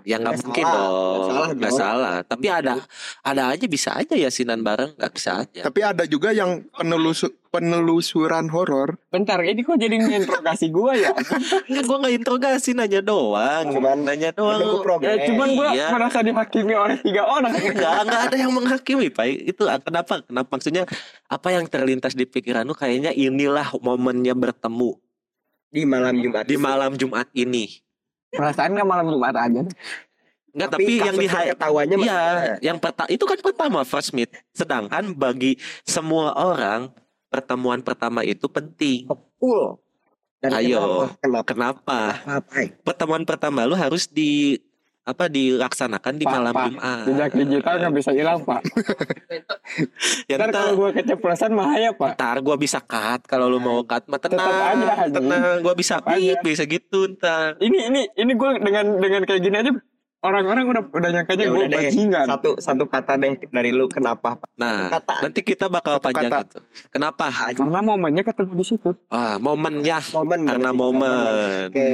Ya nggak mungkin salah, dong, nggak salah dong. salah. Tapi ada, ada aja bisa aja yasinan bareng, nggak bisa aja. Tapi ada juga yang penelusu- penelusuran horor. Bentar, ini kok jadi nginterogasi gua ya? Enggak, gue nggak interogasi, nanya doang. Cuman nanya doang. ya cuman gua Iya. merasa dihakimi oleh tiga orang. Enggak, enggak ada yang menghakimi, Pak. Itu ah, kenapa? Kenapa maksudnya apa yang terlintas di pikiranmu kayaknya inilah momennya bertemu di malam Jumat. di malam Jumat ini. Perasaan nggak malam Jumat aja? Enggak, tapi, yang di ketawanya Iya, yang pertama itu kan pertama first meet. Sedangkan bagi semua orang pertemuan pertama itu penting. full. Dan Ayo. Kenapa? Kenapa? Kenapa? Apa? Pertemuan pertama lu harus di apa dilaksanakan di Pak, malam Pak. Jumat. Jejak digital nggak bisa hilang Pak. Ya, Ntar ntar- kalau gua keceplosan bahaya Pak. Ntar gua bisa cut kalau lu mau cut mah tenang. Tetap aja, tenang, gua bisa Tetap aja. beat, bisa gitu ntar. Ini ini ini gua dengan dengan kayak gini aja orang-orang udah udah nyangkanya Ya deh. bajingan. Satu satu kata deh dari lu kenapa? Nah, Kata. nanti kita bakal Satu panjang kata. itu. Kenapa? Karena momennya ketemu di situ. Ah, momennya Momen. karena momen. Oke.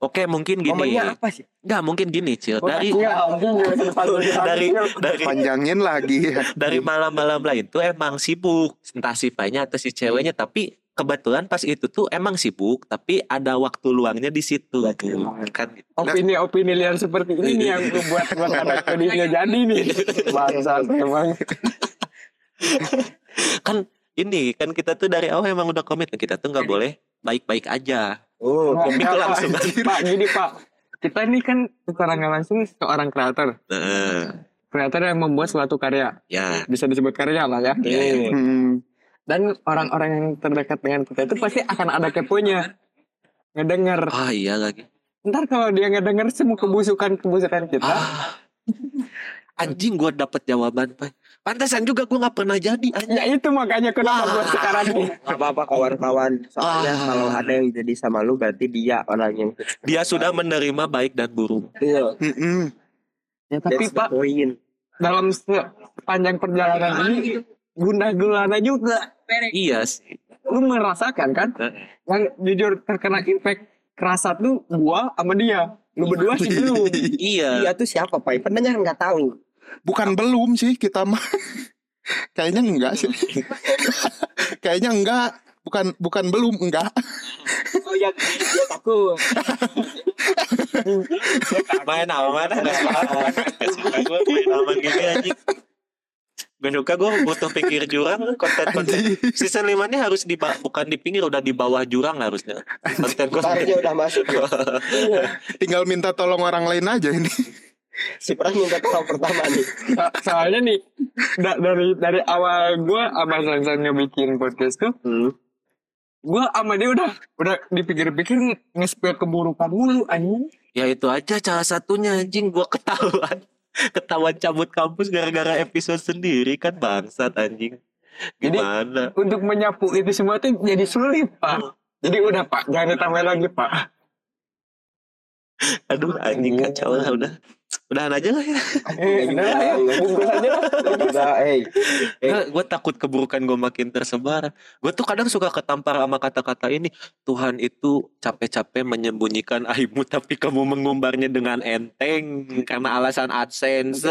Oke, mungkin gini. Momennya apa sih? Enggak, mungkin gini, Cil. Dari Iya, anjing, gua sempet- dari dari Panjangin lagi. dari malam-malam lain tuh emang sibuk entah si painya atau si ceweknya tapi kebetulan pas itu tuh emang sibuk tapi ada waktu luangnya di situ kan opini-opini liar seperti ini nih yang membuat gua kadang tadinya jadi nih. Bangsat emang. kan ini kan kita tuh dari awal emang udah komitmen kita tuh nggak boleh baik-baik aja Oh, Komik Nggak, langsung. Pak, Pak, gini Pak. kita ini kan secara nggak langsung seorang kreator. Heeh. Kreator yang membuat suatu karya. ya Bisa disebut karya lah ya. Iya, Hmm. Dan orang-orang yang terdekat dengan kita itu pasti akan ada keponya. Ngedenger. ah iya lagi Ntar kalau dia ngedenger semua kebusukan-kebusukan kita. ah anjing gue dapet jawaban Pai. Pantesan juga gue nggak pernah jadi. Ya itu makanya kenapa gue sekarang nih. Gak apa-apa kawan-kawan. Soalnya Ah. kalau ada yang jadi sama lu berarti dia orang yang dia sudah menerima baik dan buruk Iya. Mm-mm. Ya tapi That's Pak, point. dalam sepanjang perjalanan ini gundah gulana juga. iya sih Lu merasakan kan? Yang jujur terkena impact kerasa tuh gua sama dia. Lu berdua sih belum. iya Dia tuh siapa, Pak? Pendengar nggak tahu. Bukan belum sih kita mah. Kayaknya enggak sih. Kayaknya enggak. Bukan bukan belum enggak. Oh ya, dia takut. main aman nggak suka nggak suka gue main aman gini anjing Gue suka gue butuh pinggir jurang konten-konten season 5 ini harus di bukan di pinggir udah di bawah jurang harusnya konten konten udah masuk. ya. Tinggal minta tolong orang lain aja ini. Si Pras minta tolong pertama nih. So- soalnya nih da- dari dari awal gua sama Sansan ngebikin podcast tuh, Hmm. gua sama dia udah udah dipikir-pikir nge-spill keburukan mulu anjing. ya itu aja salah satunya anjing gue ketahuan ketahuan cabut kampus gara-gara episode sendiri kan bangsat anjing Jadi- gimana Untuk menyapu itu semua tuh jadi sulit, Pak. Jadi udah, Pak, jangan ditambah lagi, Pak. aduh anjing kacau lah udah udahan aja lah ya Eh, udah ya, bungkus aja lah. Udah, eh. Eh. gue takut keburukan gue makin tersebar. Gue tuh kadang suka ketampar sama kata-kata ini. Tuhan itu capek-capek menyembunyikan aibmu tapi kamu mengumbarnya dengan enteng karena alasan AdSense.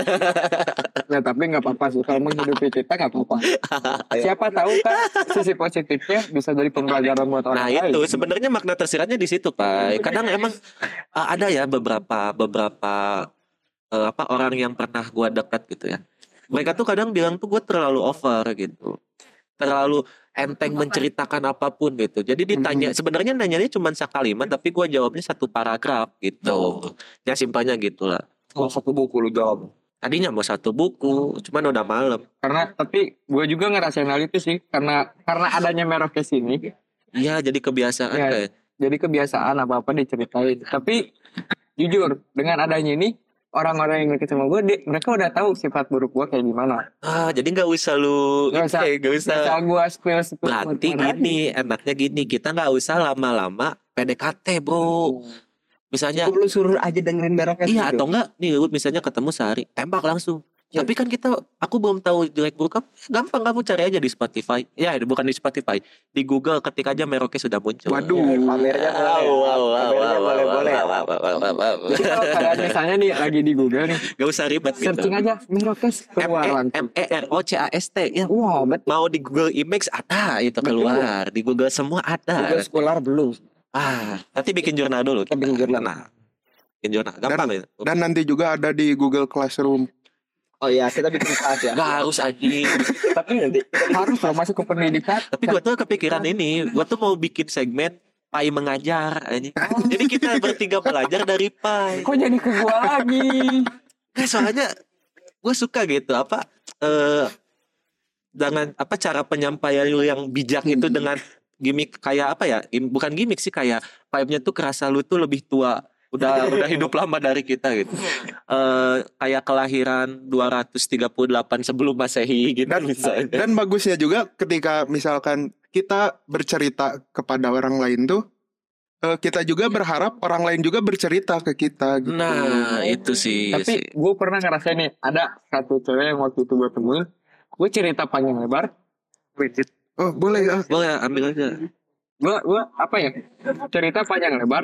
Ya, tapi nggak apa-apa sih. Kalau menghidupi kita nggak apa-apa. Siapa tahu kan sisi positifnya bisa jadi pembelajaran buat orang nah lain. itu sebenarnya makna tersiratnya di situ pak. Kadang emang uh, ada ya beberapa beberapa uh, apa orang yang pernah gue dekat gitu ya. Mereka tuh kadang bilang tuh gue terlalu over gitu. Terlalu enteng menceritakan apa pun gitu. Jadi ditanya sebenarnya nanyanya cuma sekalimat tapi gue jawabnya satu paragraf gitu. Ya simpelnya gitu lah. Oh, satu buku lu jawab. Tadinya mau satu buku, cuman udah malam. Karena tapi gue juga ngerasain hal itu sih. Karena karena adanya Merokes ini. Iya, jadi kebiasaan Ya. kayak. Jadi kebiasaan apa-apa diceritain. Tapi jujur dengan adanya ini orang-orang yang deket sama gue, di- mereka udah tahu sifat buruk gue kayak gimana. Ah, jadi nggak usah lu, Nggak usah. eh, nggak usah. Asal gue spill spill. Berarti gini, enaknya gini, kita nggak usah lama-lama PDKT, bro. Misalnya, Lu suruh aja dengerin meroknya. iya atau enggak nih, misalnya ketemu sehari, tembak langsung. Tapi kan kita, aku belum tahu jelek buruk apa. Gampang kamu cari aja di Spotify. Ya, bukan di Spotify, di Google ketik aja Merauke sudah muncul. Waduh. pamernya boleh. Wow, wow, wow, Pamernya wow, boleh, wow, boleh. wow, wow, wow, wow, wow. Jadi kalau misalnya nih lagi di Google nih, Gak usah ribet gitu. searching aja Merokes M keluar E. M E R O C A S T ya. Wow, betul. Mau di Google Image ada itu keluar, di Google semua ada. Google Scholar belum. Ah, nanti bikin jurnal dulu. Kita bikin jurnal. Nah, bikin jurnal. Gampang ya. Dan nanti juga ada di Google Classroom. Oh iya, kita bikin kelas ya. Gak harus anjing. Tapi nanti harus loh masuk ke pendidikan. Tapi gua tuh kepikiran ini, gua tuh mau bikin segmen Pai mengajar anjing. Jadi kita bertiga belajar dari Pai. Kok jadi ke gua lagi? Nah, soalnya gue suka gitu apa eh dengan apa cara penyampaian lu yang bijak itu dengan gimmick kayak apa ya? Bukan gimmick sih kayak vibe-nya tuh kerasa lu tuh lebih tua. Udah udah hidup lama dari kita gitu. Eh kayak kelahiran 238 sebelum Masehi gitu Dan misalnya. dan bagusnya juga ketika misalkan kita bercerita kepada orang lain tuh eh, kita juga berharap orang lain juga bercerita ke kita gitu. Nah, itu sih. Tapi gue pernah ngerasain nih, ada satu cewek yang waktu itu gue temuin, gue cerita panjang lebar, Oh, boleh ah. Boleh ambil aja. Gue gue apa ya cerita panjang lebar,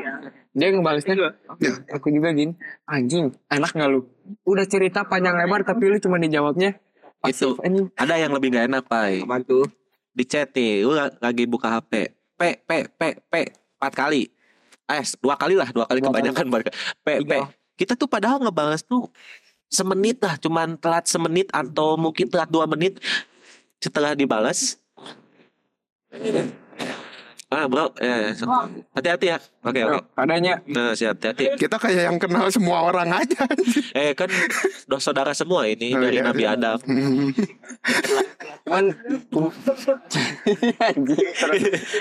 dia ngebalesnya Ya. aku juga gini, anjing, enak nggak lu? Udah cerita panjang lebar tapi lu cuma dijawabnya Itu. anjing. Ada yang lebih gak enak, Pai. Apaan tuh? di chat nih, lu la- lagi buka HP. P P P P empat kali. Eh, dua kali lah, dua kali Dua kebanyakan banget. P P. Kita tuh padahal ngebales tuh semenit lah, cuman telat semenit atau mungkin telat dua menit setelah dibalas. Ah bro, ya, ya. hati-hati ya. Oke oke. Adanya Nah siap hati-hati. Kita kayak yang kenal semua orang aja. Eh kan dos saudara semua ini Oh, dari iya. Nabi Adam. cuman anjing.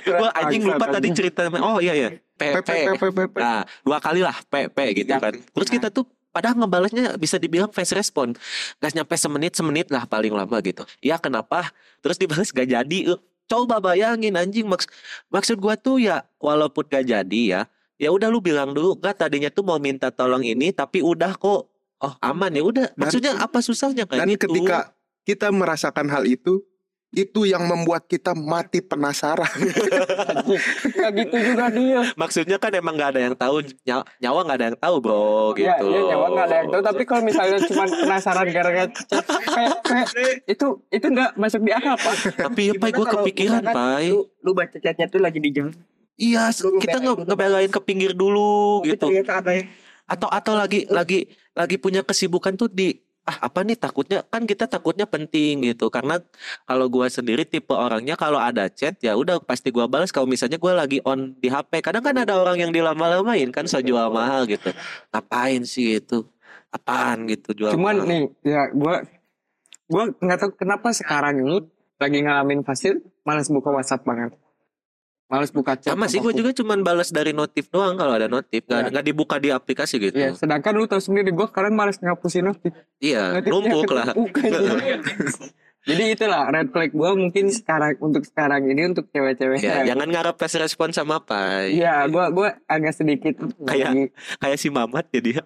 Gua anjing lupa tadi cerita. Oh iya ya. P P, P. P, P, P, P. Nah dua kali lah P P gitu Ya. kan. Terus kita tuh Padahal ngebalesnya bisa dibilang fast respon. Gak nyampe semenit, semenit lah paling lama gitu. Ya kenapa? Terus dibales gak jadi. Coba bayangin anjing. Maks maksud gua tuh ya walaupun gak jadi ya. Ya udah lu bilang dulu. Gak tadinya tuh mau minta tolong ini. Tapi udah kok. Oh aman ya udah. Maksudnya apa susahnya kayak Dan gitu. ketika kita merasakan hal itu, itu yang membuat kita mati penasaran. Nggak gitu juga dia. Maksudnya kan emang gak ada yang tahu nyawa, nyawa gak ada yang tahu bro Ya, gitu. ya nyawa nggak ada yang tahu. Tapi kalau misalnya cuma penasaran gara-gara chat, kayak, kayak itu itu nggak masuk di akal pak. Tapi ya pai gue kepikiran pai. Lu, lu baca chatnya tuh lagi di jalan. Iya lu kita ngebelain nge ngebelain ke pinggir dulu Tapi gitu. ternyata ada yang Atau atau lagi lagi lagi punya kesibukan tuh di ah apa nih takutnya? Kan kita takutnya penting gitu. Karena kalau gua sendiri tipe orangnya kalau ada chat ya udah pasti gua balas. Kalau misalnya gua lagi on di HP kadang kan ada orang yang dilama-lamain kan so jual mahal gitu. Ngapain sih itu? Apaan gitu jual Cuman mahal. nih ya gue gue nggak tahu kenapa sekarang ini lagi ngalamin fase malas buka WhatsApp banget. Malas buka chat. sama sih gue juga cuman balas dari notif doang kalau ada notif nggak Ya. nggak dibuka di aplikasi gitu Iya, sedangkan lu tahu sendiri gue sekarang malas ngapusin notif. iya numpuk lah. Jadi itulah red flag gue mungkin sekarang untuk sekarang ini untuk cewek-cewek. ya yang- jangan ngarep fast respon sama apa Iya, gue gue agak sedikit Kayak- kayak si Mamat ya dia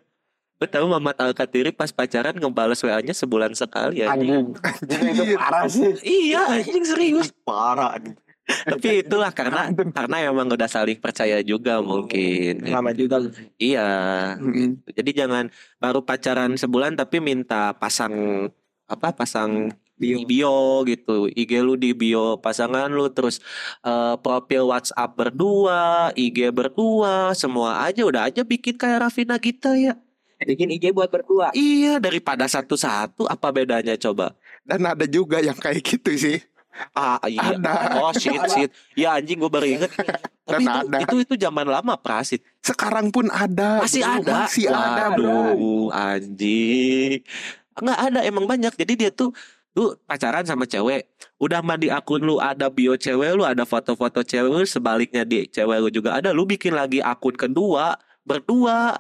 Gue tahu Mamat Alkatiri pas pacaran ngebales WA-nya sebulan sekali ya. anjing. itu parah sih. Iya anjing serius. parah nih. Tapi itulah karena karena emang udah saling percaya juga mungkin. Lama juga. Iya. Jadi jangan baru pacaran sebulan tapi minta pasang apa pasang bio, bio gitu IG lu di bio pasangan lu terus eh, profil WhatsApp berdua IG berdua semua aja udah aja bikin kayak Raffi Nagita ya Bikin IG buat berdua. iya daripada satu-satu apa bedanya coba Dan ada juga yang kayak gitu sih. Ah iya Ada. oh shit shit ya anjing gue baru inget tapi Dan itu, ada. itu itu zaman lama prasit Sekarang pun ada. masih bro. ada Masih ada, bro. Waduh, anjing nggak ada emang banyak jadi dia tuh lu pacaran sama cewek udah mah di akun lu ada bio cewek lu ada foto-foto cewek lu sebaliknya di cewek lu juga ada lu bikin lagi akun kedua berdua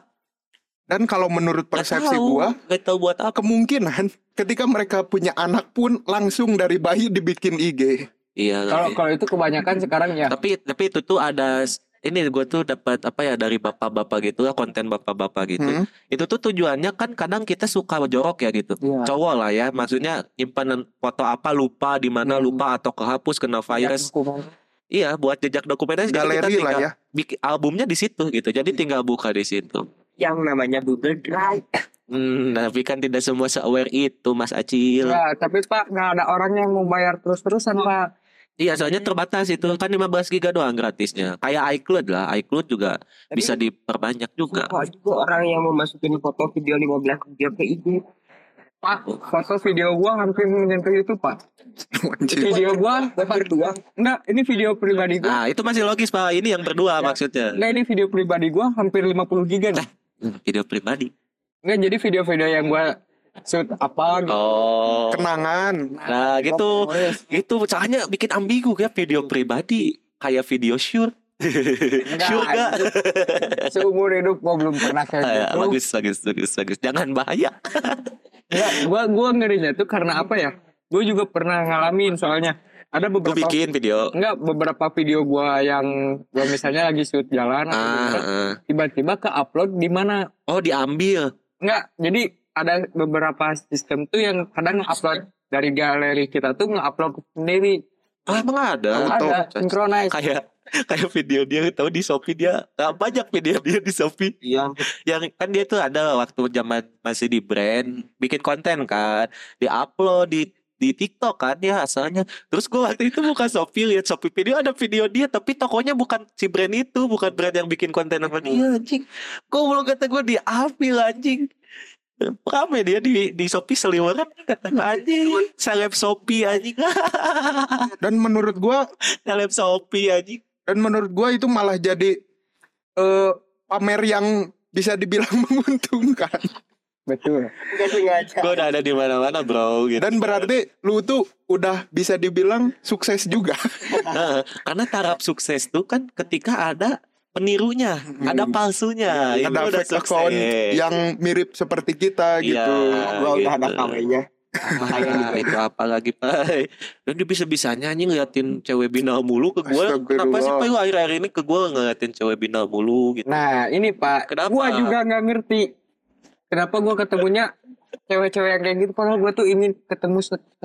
Dan kalau menurut persepsi tahu, gua, nggak tahu buat apa kemungkinan ketika mereka punya anak pun langsung dari bayi dibikin IG. iya Kalau kalau itu kebanyakan sekarang ya. tapi tapi itu tuh ada ini gue tuh dapat apa ya dari bapak-bapak gitu lah konten bapak-bapak gitu Hmm. itu tuh tujuannya kan kadang kita suka jorok ya gitu Iya. cowok lah ya maksudnya nyimpan foto apa lupa di mana Hmm. lupa atau kehapus kena virus iya buat jejak dokumentasi Galeri lah tinggal ya. bikin albumnya di situ gitu jadi tinggal buka di situ Yang namanya Google Drive. hmm, tapi kan tidak semua se aware itu mas Acil Ya, tapi Pak nggak ada orang yang mau bayar terus-terusan Pak. iya soalnya terbatas itu kan 15 giga doang gratisnya kayak iCloud lah iCloud juga Tapi- bisa diperbanyak juga Kok juga orang yang mau masukin foto video 15 video ke IG. Pak, foto video gua hampir menyentuh itu Pak. Video gua berdua. enggak, ini video pribadi gua. nah itu masih logis pak ini yang berdua maksudnya Enggak, ini video pribadi gua hampir 50 giga nih. Video pribadi Enggak, jadi video-video yang gua shoot apa gitu. oh Kenangan. Nah gitu Gitu caranya bikin ambigu ya video pribadi Kayak video sure Sure gak? Seumur hidup gua belum pernah kayak Ah, ya, gitu. bagus, bagus, bagus, bagus Jangan bahaya Ya, gua gua ngerinya tuh karena apa ya? Gua juga pernah ngalamin soalnya. Ada beberapa bikin video Enggak, beberapa video gua yang gua misalnya lagi shoot jalan atau ah, ah. tiba-tiba ke upload di mana? Oh diambil Enggak, jadi ada beberapa sistem tuh yang kadang upload dari galeri kita tuh nge-upload sendiri. Oh emang ada Auto. Ada synchronize. Kayak kayak video dia tahu di Shopee dia ah, banyak video dia di Shopee Iya. yang kan dia tuh ada waktu zaman masih di brand bikin konten kan diupload di di TikTok kan ya asalnya. Terus gue waktu itu buka Shopee lihat Shopee video ada video dia tapi tokonya bukan si brand itu bukan brand yang bikin konten apa dia anjing. Gue belum kata gue diambil anjing. Rame dia di di Shopee seliweran kata anjing seleb Shopee anjing. Dan menurut gua seleb Shopee anjing. Dan menurut gua itu malah jadi eh pamer yang bisa dibilang menguntungkan. Betul. Gak sengaja. Gue udah ada di mana-mana bro gitu. Dan berarti lu tuh udah bisa dibilang sukses juga. Nah, karena taraf sukses tuh kan ketika ada penirunya, ada palsunya, itu Ada udah fake account yang mirip seperti kita Iya, gitu. Gua udah ada gitu. KW-nya. Ah, itu apa lagi pai dan dia bisa-bisanya anjing ngeliatin cewek binal mulu ke gue kenapa sih lu akhir-akhir ini ke gue ngeliatin cewek binal mulu gitu Nah ini Pak, Kenapa? gua juga nggak ngerti kenapa gua ketemunya cewek-cewek yang kayak gitu. Padahal gua tuh ingin ketemu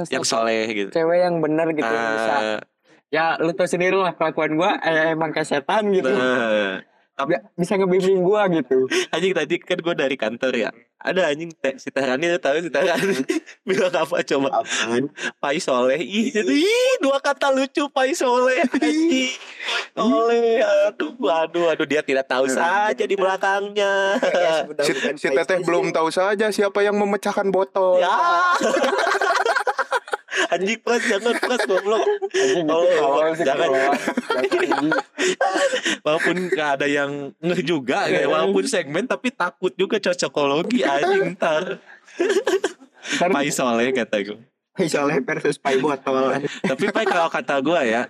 yang soleh gitu cewek yang benar gitu yang bisa. Ah, Ya lu tau sendiri lah kelakuan gua eh, emang kayak setan gitu. nah, Bi- Bisa ngebimbing gua gitu. anjing tadi kan gue dari kantor ya ada anjing te, si Tehrani lu tahu si Tehrani bilang apa coba? Apaan? Pai Soleh. Ih itu ih dua kata lucu Pai Soleh Soleh aduh aduh aduh dia tidak tahu saja di belakangnya. Si, si Teteh belum tahu saja siapa yang memecahkan botol. ya anjing pras jangan pras goblok. Oh, jangan. walaupun gak ada yang ngeh juga ya walaupun segmen tapi takut juga cocokologi anjing ntar. Pai Soleh kata gue Soleh versus Pai botol. Tapi Pai kalau kata gue ya,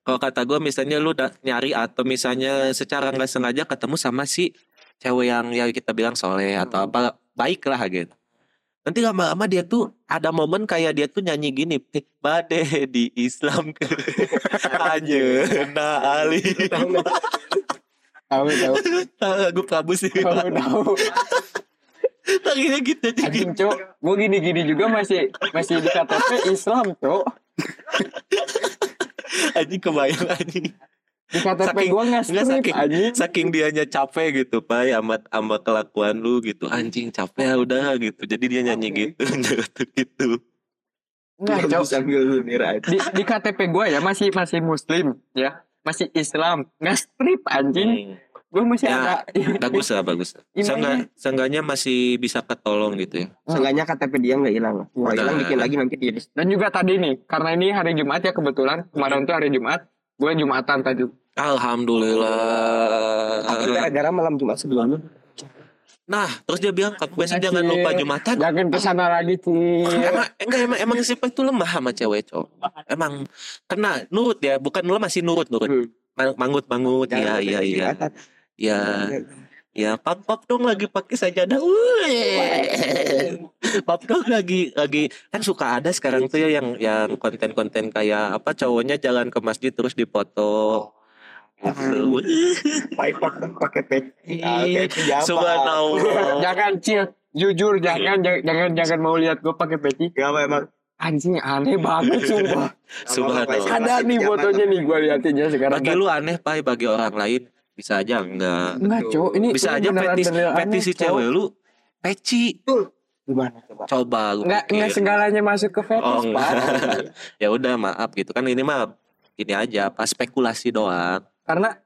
kalau kata gue misalnya lu udah nyari atau misalnya secara nggak sengaja ketemu sama si cewek yang ya kita bilang soleh atau apa baik lah gitu. Nanti lama-lama dia tuh ada momen kayak dia tuh nyanyi gini, "Eh, bade di Islam ke Anjena Ali. Tahu tahu Lagu Prabu sih. tahu tahu. Laginya gitu aja. Anjing cok, gua gini-gini juga masih masih di KTP Islam cok. Anjing kebayang anjing. Di KTP Saking- gua nggak strip saking anjing. saking dianya capek gitu pak amat amat kelakuan lu gitu anjing capek ya udah gitu jadi dia nyanyi gitu gitu Nggak cok. Sambil nyinir aja. Di, di KTP gua ya masih masih Muslim ya, masih Islam, nggak strip anjing. Gua masih Ya, ada. bagus lah bagus Seenggak, seenggaknya masih bisa ketolong gitu ya Seenggaknya KTP dia nggak hilang. Kalau hilang bikin lagi nanti dia di- Dan juga tadi nih, karena ini hari Jumat ya kebetulan kemarin tuh hari Jumat, gue Jumatan tadi. Alhamdulillah gara-gara malam Jumat sebelumnya. nah terus dia bilang "Kak, besok jangan lupa jumatan Jangan ke sana lagi sih. emang enggak emang emang si Pai itu lemah sama cewek cowok emang kena nurut ya bukan lemah sih nurut nurut Hmm. Mang- mangut mangut iya iya sampai iya kelihatan. ya Ya, pap pap dong lagi pakai sajadah. Wih. Pap dong lagi lagi kan suka ada sekarang tuh ya yang yang konten-konten kayak apa cowoknya jalan ke masjid terus dipoto. Gitu. Pai pakai pakai peci. Ah. Subhanallah. Jangan cil, jujur jangan jangan jangan, mau lihat gue pakai peci. Gak apa emang. Anjing aneh banget sumpah. Subhanallah. Ada nih fotonya nih gue liatin ya sekarang. Bagi lu aneh, Pai, bagi orang lain bisa aja enggak. Enggak cowok ini Bisa ini aja beneran- fetis beneran aneh, fetis si Cok. cewek lu peci. Gimana coba? Coba lu Enggak enggak segalanya masuk ke fetis Oh, pak. ya udah maaf gitu kan ini mah ini aja pas spekulasi doang. Karena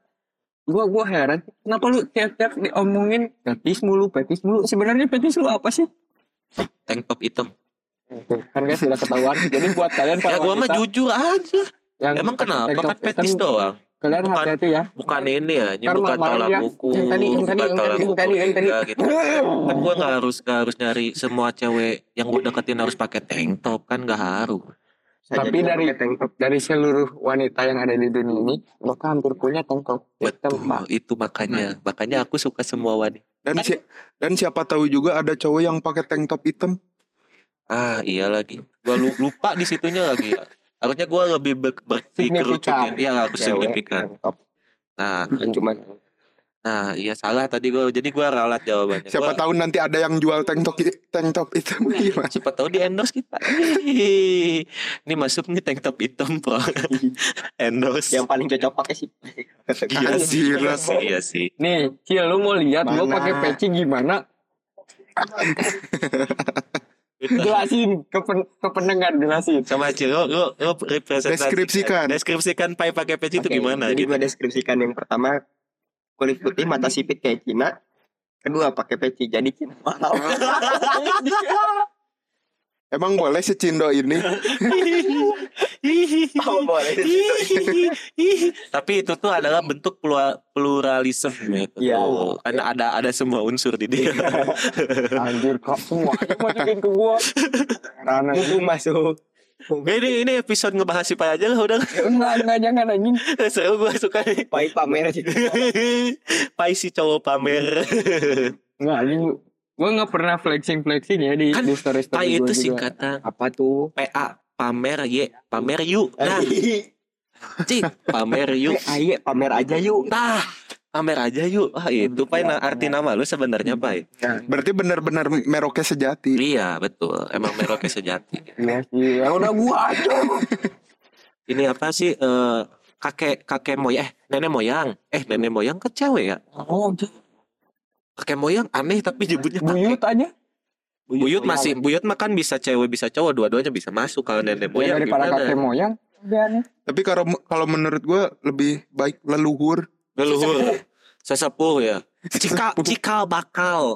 gua gua heran kenapa lu tiap-tiap diomongin fetis mulu fetis mulu sebenarnya fetis lu apa sih? Tank top hitam. Kan guys sudah ketahuan. Jadi buat kalian Ya gua mah jujur aja. yang Emang kenapa? Kan hitam, doang. Kalian Bukan- hati-hati ya. Bukan ini ya, ini bukan tolak Yang tadi, yang tadi, yang tadi, yang tadi, tadi. juga gitu. Kan gua nggak harus nggak harus nyari semua cewek yang gue deketin harus pakai tank top kan nggak harus. Saya Tapi dari pakai tank top. dari seluruh wanita yang ada di dunia ini, mereka hampir punya tongkok hitam Betul, itu makanya, makanya aku suka semua wanita. Dan si- dan siapa tahu juga ada cowok yang pakai tank top hitam. Ah iya lagi, gua lu- lupa di situnya lagi. Harusnya gua lebih ber- berpikerucutin, Signifikan. iya Cewek, signifikan. Nah, Bukan cuma nah iya salah tadi gua, jadi gua ralat jawabannya. Siapa Gua- tahu nanti ada yang jual tank top tank top hitam gimana? siapa tahu di endorse kita. Ini masuk nih tank top hitam, Bro. endorse. yang paling cocok pakai sih. Iya sih, iya sih, iya sih. Nih, Cil, lu mau lihat gua Mana? pakai peci gimana? Jelasin ke, pen, ke pendengar jelasin. Sama Cil, lo, lo, lo representasikan. Deskripsikan. Deskripsikan pai pakai peci itu Oke, gimana Jadi gitu. gua deskripsikan yang pertama kulit putih mata sipit kayak Cina. Kedua pakai peci jadi Cina. Mahal. Emang boleh si Cindo ini? Oh, boleh. Tapi itu tuh adalah bentuk plura- pluralisme gitu. Iya. Karena ada ada semua unsur di dia. Anjir kok semuanya masukin ke gua. Karena Mumpung masuk. Ini ini episode ngebahas si Pai aja lah udah. enggak enggak jangan anjing. Seru gue suka nih. Pai pamer aja. Pai si cowok pamer. Enggak anjing. Gua enggak pernah flexing flexing ya di Kan di story story Pai gua itu singkatan Apa tuh? PA pamer ye pamer yuk. Nah, cik pamer yuk. Ayo pamer aja yuk. Nah, pamer aja yuk. Ah itu Pai na- arti nama lu sebenarnya Pai. Berarti benar-benar Merauke sejati. Iya betul. Emang Merauke sejati. Iya sih. Ya udah gua aja. Ini apa sih? eh, kakek kakek moyang eh nenek moyang eh nenek moyang kan cewek ya Oh, kakek moyang aneh tapi nyebutnya buyut aja. buyut masih buyut mah kan bisa cewek bisa cowok dua-duanya bisa masuk kalau nenek Ya, moyang daripada gimana kakek moyang. Tapi kalau kalau menurut gua lebih baik leluhur. Leluhur sesepuh ya. Cikal cikal bakal.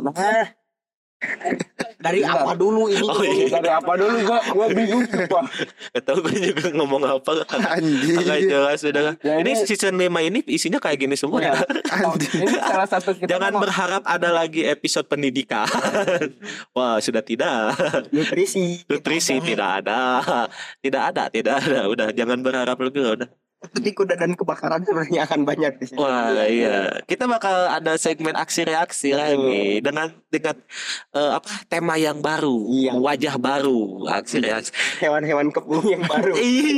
Dari apa dulu ini? Oh, iya. Dari apa dulu? Gua gua bingung sumpah. Gak tau gue juga ngomong apa. Anjing. Agak jelas udah Ya, Ini ini- season 5 ini isinya kayak gini semua Ya. ya. Oh, ini salah satu kita Jangan ngomong- berharap ada lagi episode pendidikan. Wah sudah tidak. Nutrisi. Nutrisi tidak ada. Tidak ada Tidak ada. Udah jangan berharap lebih udah Tapi kuda dan kebakaran sebenarnya akan banyak di sini. Wah iya, kita bakal ada segmen aksi reaksi lagi dengan dengan eh, apa tema yang baru, Iya. wajah baru, aksi reaksi. Hewan-hewan kebun yang baru.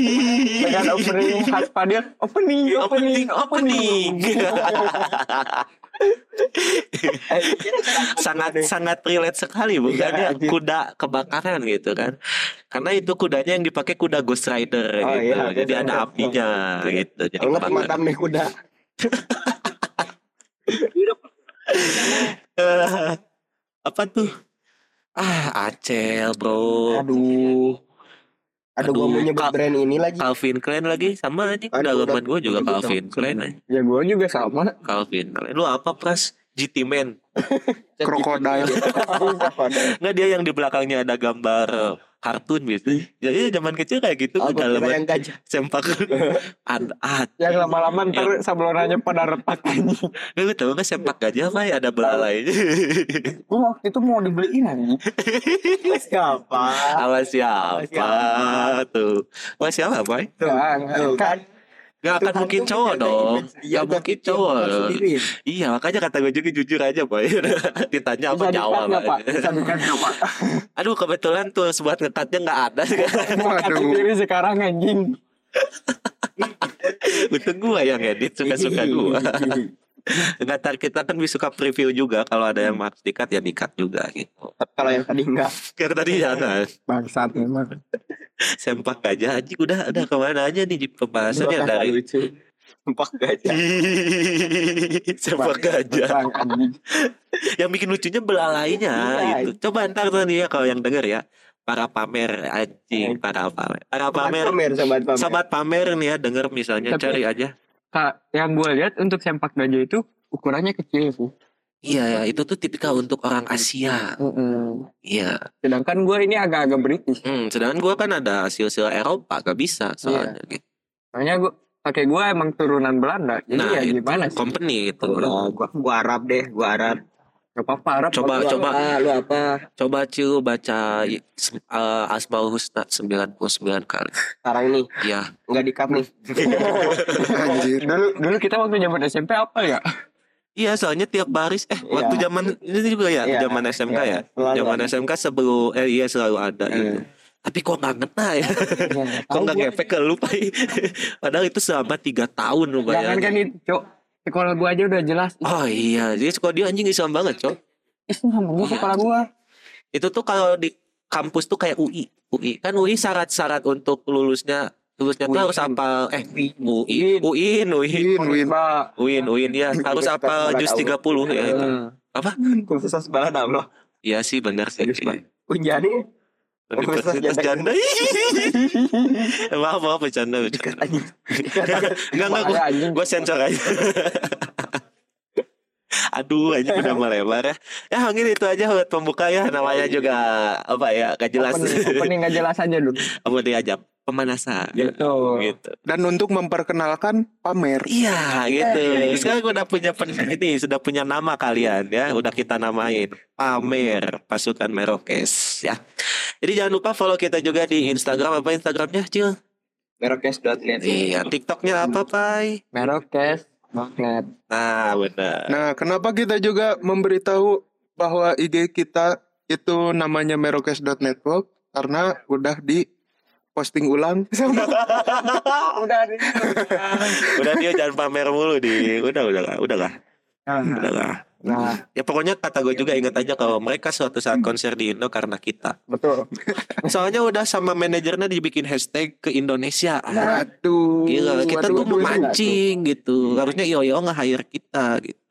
dengan opening khas Fadil opening opening opening, opening. Sangat sangat relate sekali bukan Iya, ya kuda kebakaran gitu kan. Karena itu kudanya yang dipakai kuda Ghost Rider Oh, gitu. iya, jadi ada apinya gitu jadi kebakaran. pemadam nih kuda. Eh, apa tuh? Ah Acel bro. Aduh. Aduh, gua mau nyebut brand ini lagi. Calvin Klein lagi sama aja Aduh, dalaman gue juga udah Calvin gitu. Klein aja. ya gua juga sama Calvin Klein lu apa pras GT Man Krokodil. nggak dia yang di belakangnya ada gambar eh, kartun gitu. Jadi zaman kecil kayak gitu Oh, dalaman yang gajah. sempak. Ad ad yang lama-lama ntar sablonannya pada retak. Anjing lu tahu nggak sempak gajah apa ada belalainya gua waktu itu mau dibeliin anjing. Siapa? sama siapa tuh? Sama siapa boy Tuh, tuh, kan. Gak akan mungkin cowok dong. Iya, Gak mungkin cowok. Sendiri. Iya makanya kata gue juga jujur aja boy. Ditanya apa pak. Pak. Aduh kebetulan tuh buat ngekatnya nggak ada. Kat Waduh. sendiri sekarang anjing. Untung gue yang edit suka-suka gue Nggak tar kita kan bisa suka preview juga. Kalau ada yang harus dikat ya dikat juga gitu. Kalau yang tadi enggak. Karena tadi jangan bangsat memang. Sempak aja anjing udah udah ke mana aja nih di pembahasannya? Dari lucu. Empak gajah. Sempak gajah. Yang bikin lucunya belalainya Iya. gitu. Coba ntar tuh nih ya kalau yang denger ya. Para pamer anjing Para pamer. Para pamer. Pamer sobat pamer. Sobat pamer nih ya denger misalnya Tapi- cari aja yang gue lihat untuk sempak gajah itu ukurannya kecil sih. Iya ya itu tuh tipikal untuk orang Asia Iya Sedangkan gue ini agak-agak British. Hmm, sedangkan gue kan ada hasil-hasil Eropa gak bisa soalnya gitu. Makanya gue pakai gue emang turunan Belanda. Jadi Nah, ya itu gimana sih? company gitu. Nah, gua, gua Arab deh, gua Arab. Gak apa-apa Arab. Coba Lu coba apa? Lu apa? coba Ciu baca uh, Asmaul Husna 99 kali. Sekarang nih, Iya. enggak di cup nih. Anjir. Dulu dulu kita waktu zaman SMP apa ya? Iya, soalnya tiap baris eh waktu Iya. zaman ini juga ya, Iya, zaman SMK iya, ya. selalu Zaman. SMK sebelum eh iya selalu ada gitu. Tapi kok nggak ngena ya? kok nggak ngefek ke lu? Padahal itu selama tiga tahun lu Jangan kan bayangin. itu, Cok. Sekolah gue aja udah jelas. Oh iya, jadi sekolah dia anjing Islam banget, Cok. Islam gue sekolah gue. itu tuh kalau di kampus tuh kayak UI UI kan UI syarat-syarat untuk lulusnya lulusnya tuh UI. harus apa eh UI UIN UIN Win win. Pak. UIN UIN ya harus apa jus 30 ya itu. apa Khusus sebelah Allah. iya sih benar sih Unjani Universitas Janda maaf maaf bercanda bercanda enggak enggak gua, anjing. gua sensor aja Aduh, aja udah melebar ya. Ya mungkin itu aja buat pembuka ya. Namanya juga apa ya, gak jelas. Opening, opening gak jelas aja dulu. Apa diajak? Pemanasan. Gitu. Gitu. Dan untuk memperkenalkan pamer. Iya gitu. Sekarang udah punya pen- ini sudah punya nama kalian ya, udah kita namain Pamer Pasukan Merokes ya. Jadi jangan lupa follow kita juga di Instagram apa Instagramnya Cil? Merokes.net. Iya, TikToknya apa Pai? Merokes. Magnet. Nah benar. Nah, kenapa kita juga memberitahu bahwa IG kita itu namanya merokes.network karena udah di posting ulang sama Udah di. udah dia jangan pamer mulu di. Udah udah lah, udah lah, udah lah. Nah, Ya pokoknya kata gue juga ingat aja kalau mereka suatu saat konser di Indo karena kita. betul. Soalnya udah sama manajernya dibikin hashtag ke Indonesia. Aduh. Gila, kita waduh, tuh mau waduh, mancing gitu. Harusnya Iyo Iyo nge-hire kita gitu.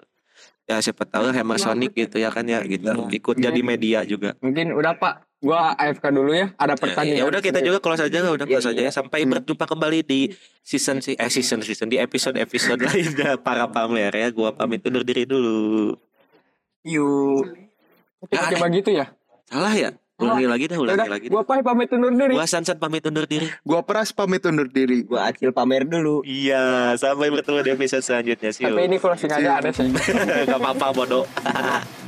Ya siapa tahu Hema Sonic gitu ya kan ya gitu. Ikut jadi media juga. Mungkin udah Pak. Gua AFK dulu ya. Ada pertanyaan. Ya udah kita juga close aja udah close aja ya. Sampai berjumpa kembali di season si eh season season di episode episode lainnya para pamer ya. Gua pamit undur diri dulu. Yuk. Coba gitu ya. Salah ya? Ulangi lagi dah, ulangi Udah, lagi. gua pahit pamit undur diri. Gua Sansan pamit undur diri. Gua peras pamit undur diri. Gua Acil pamer dulu. Iya, sampai bertemu di episode selanjutnya. See you. Tapi ini closing aja ada sih. Gak apa-apa bodoh.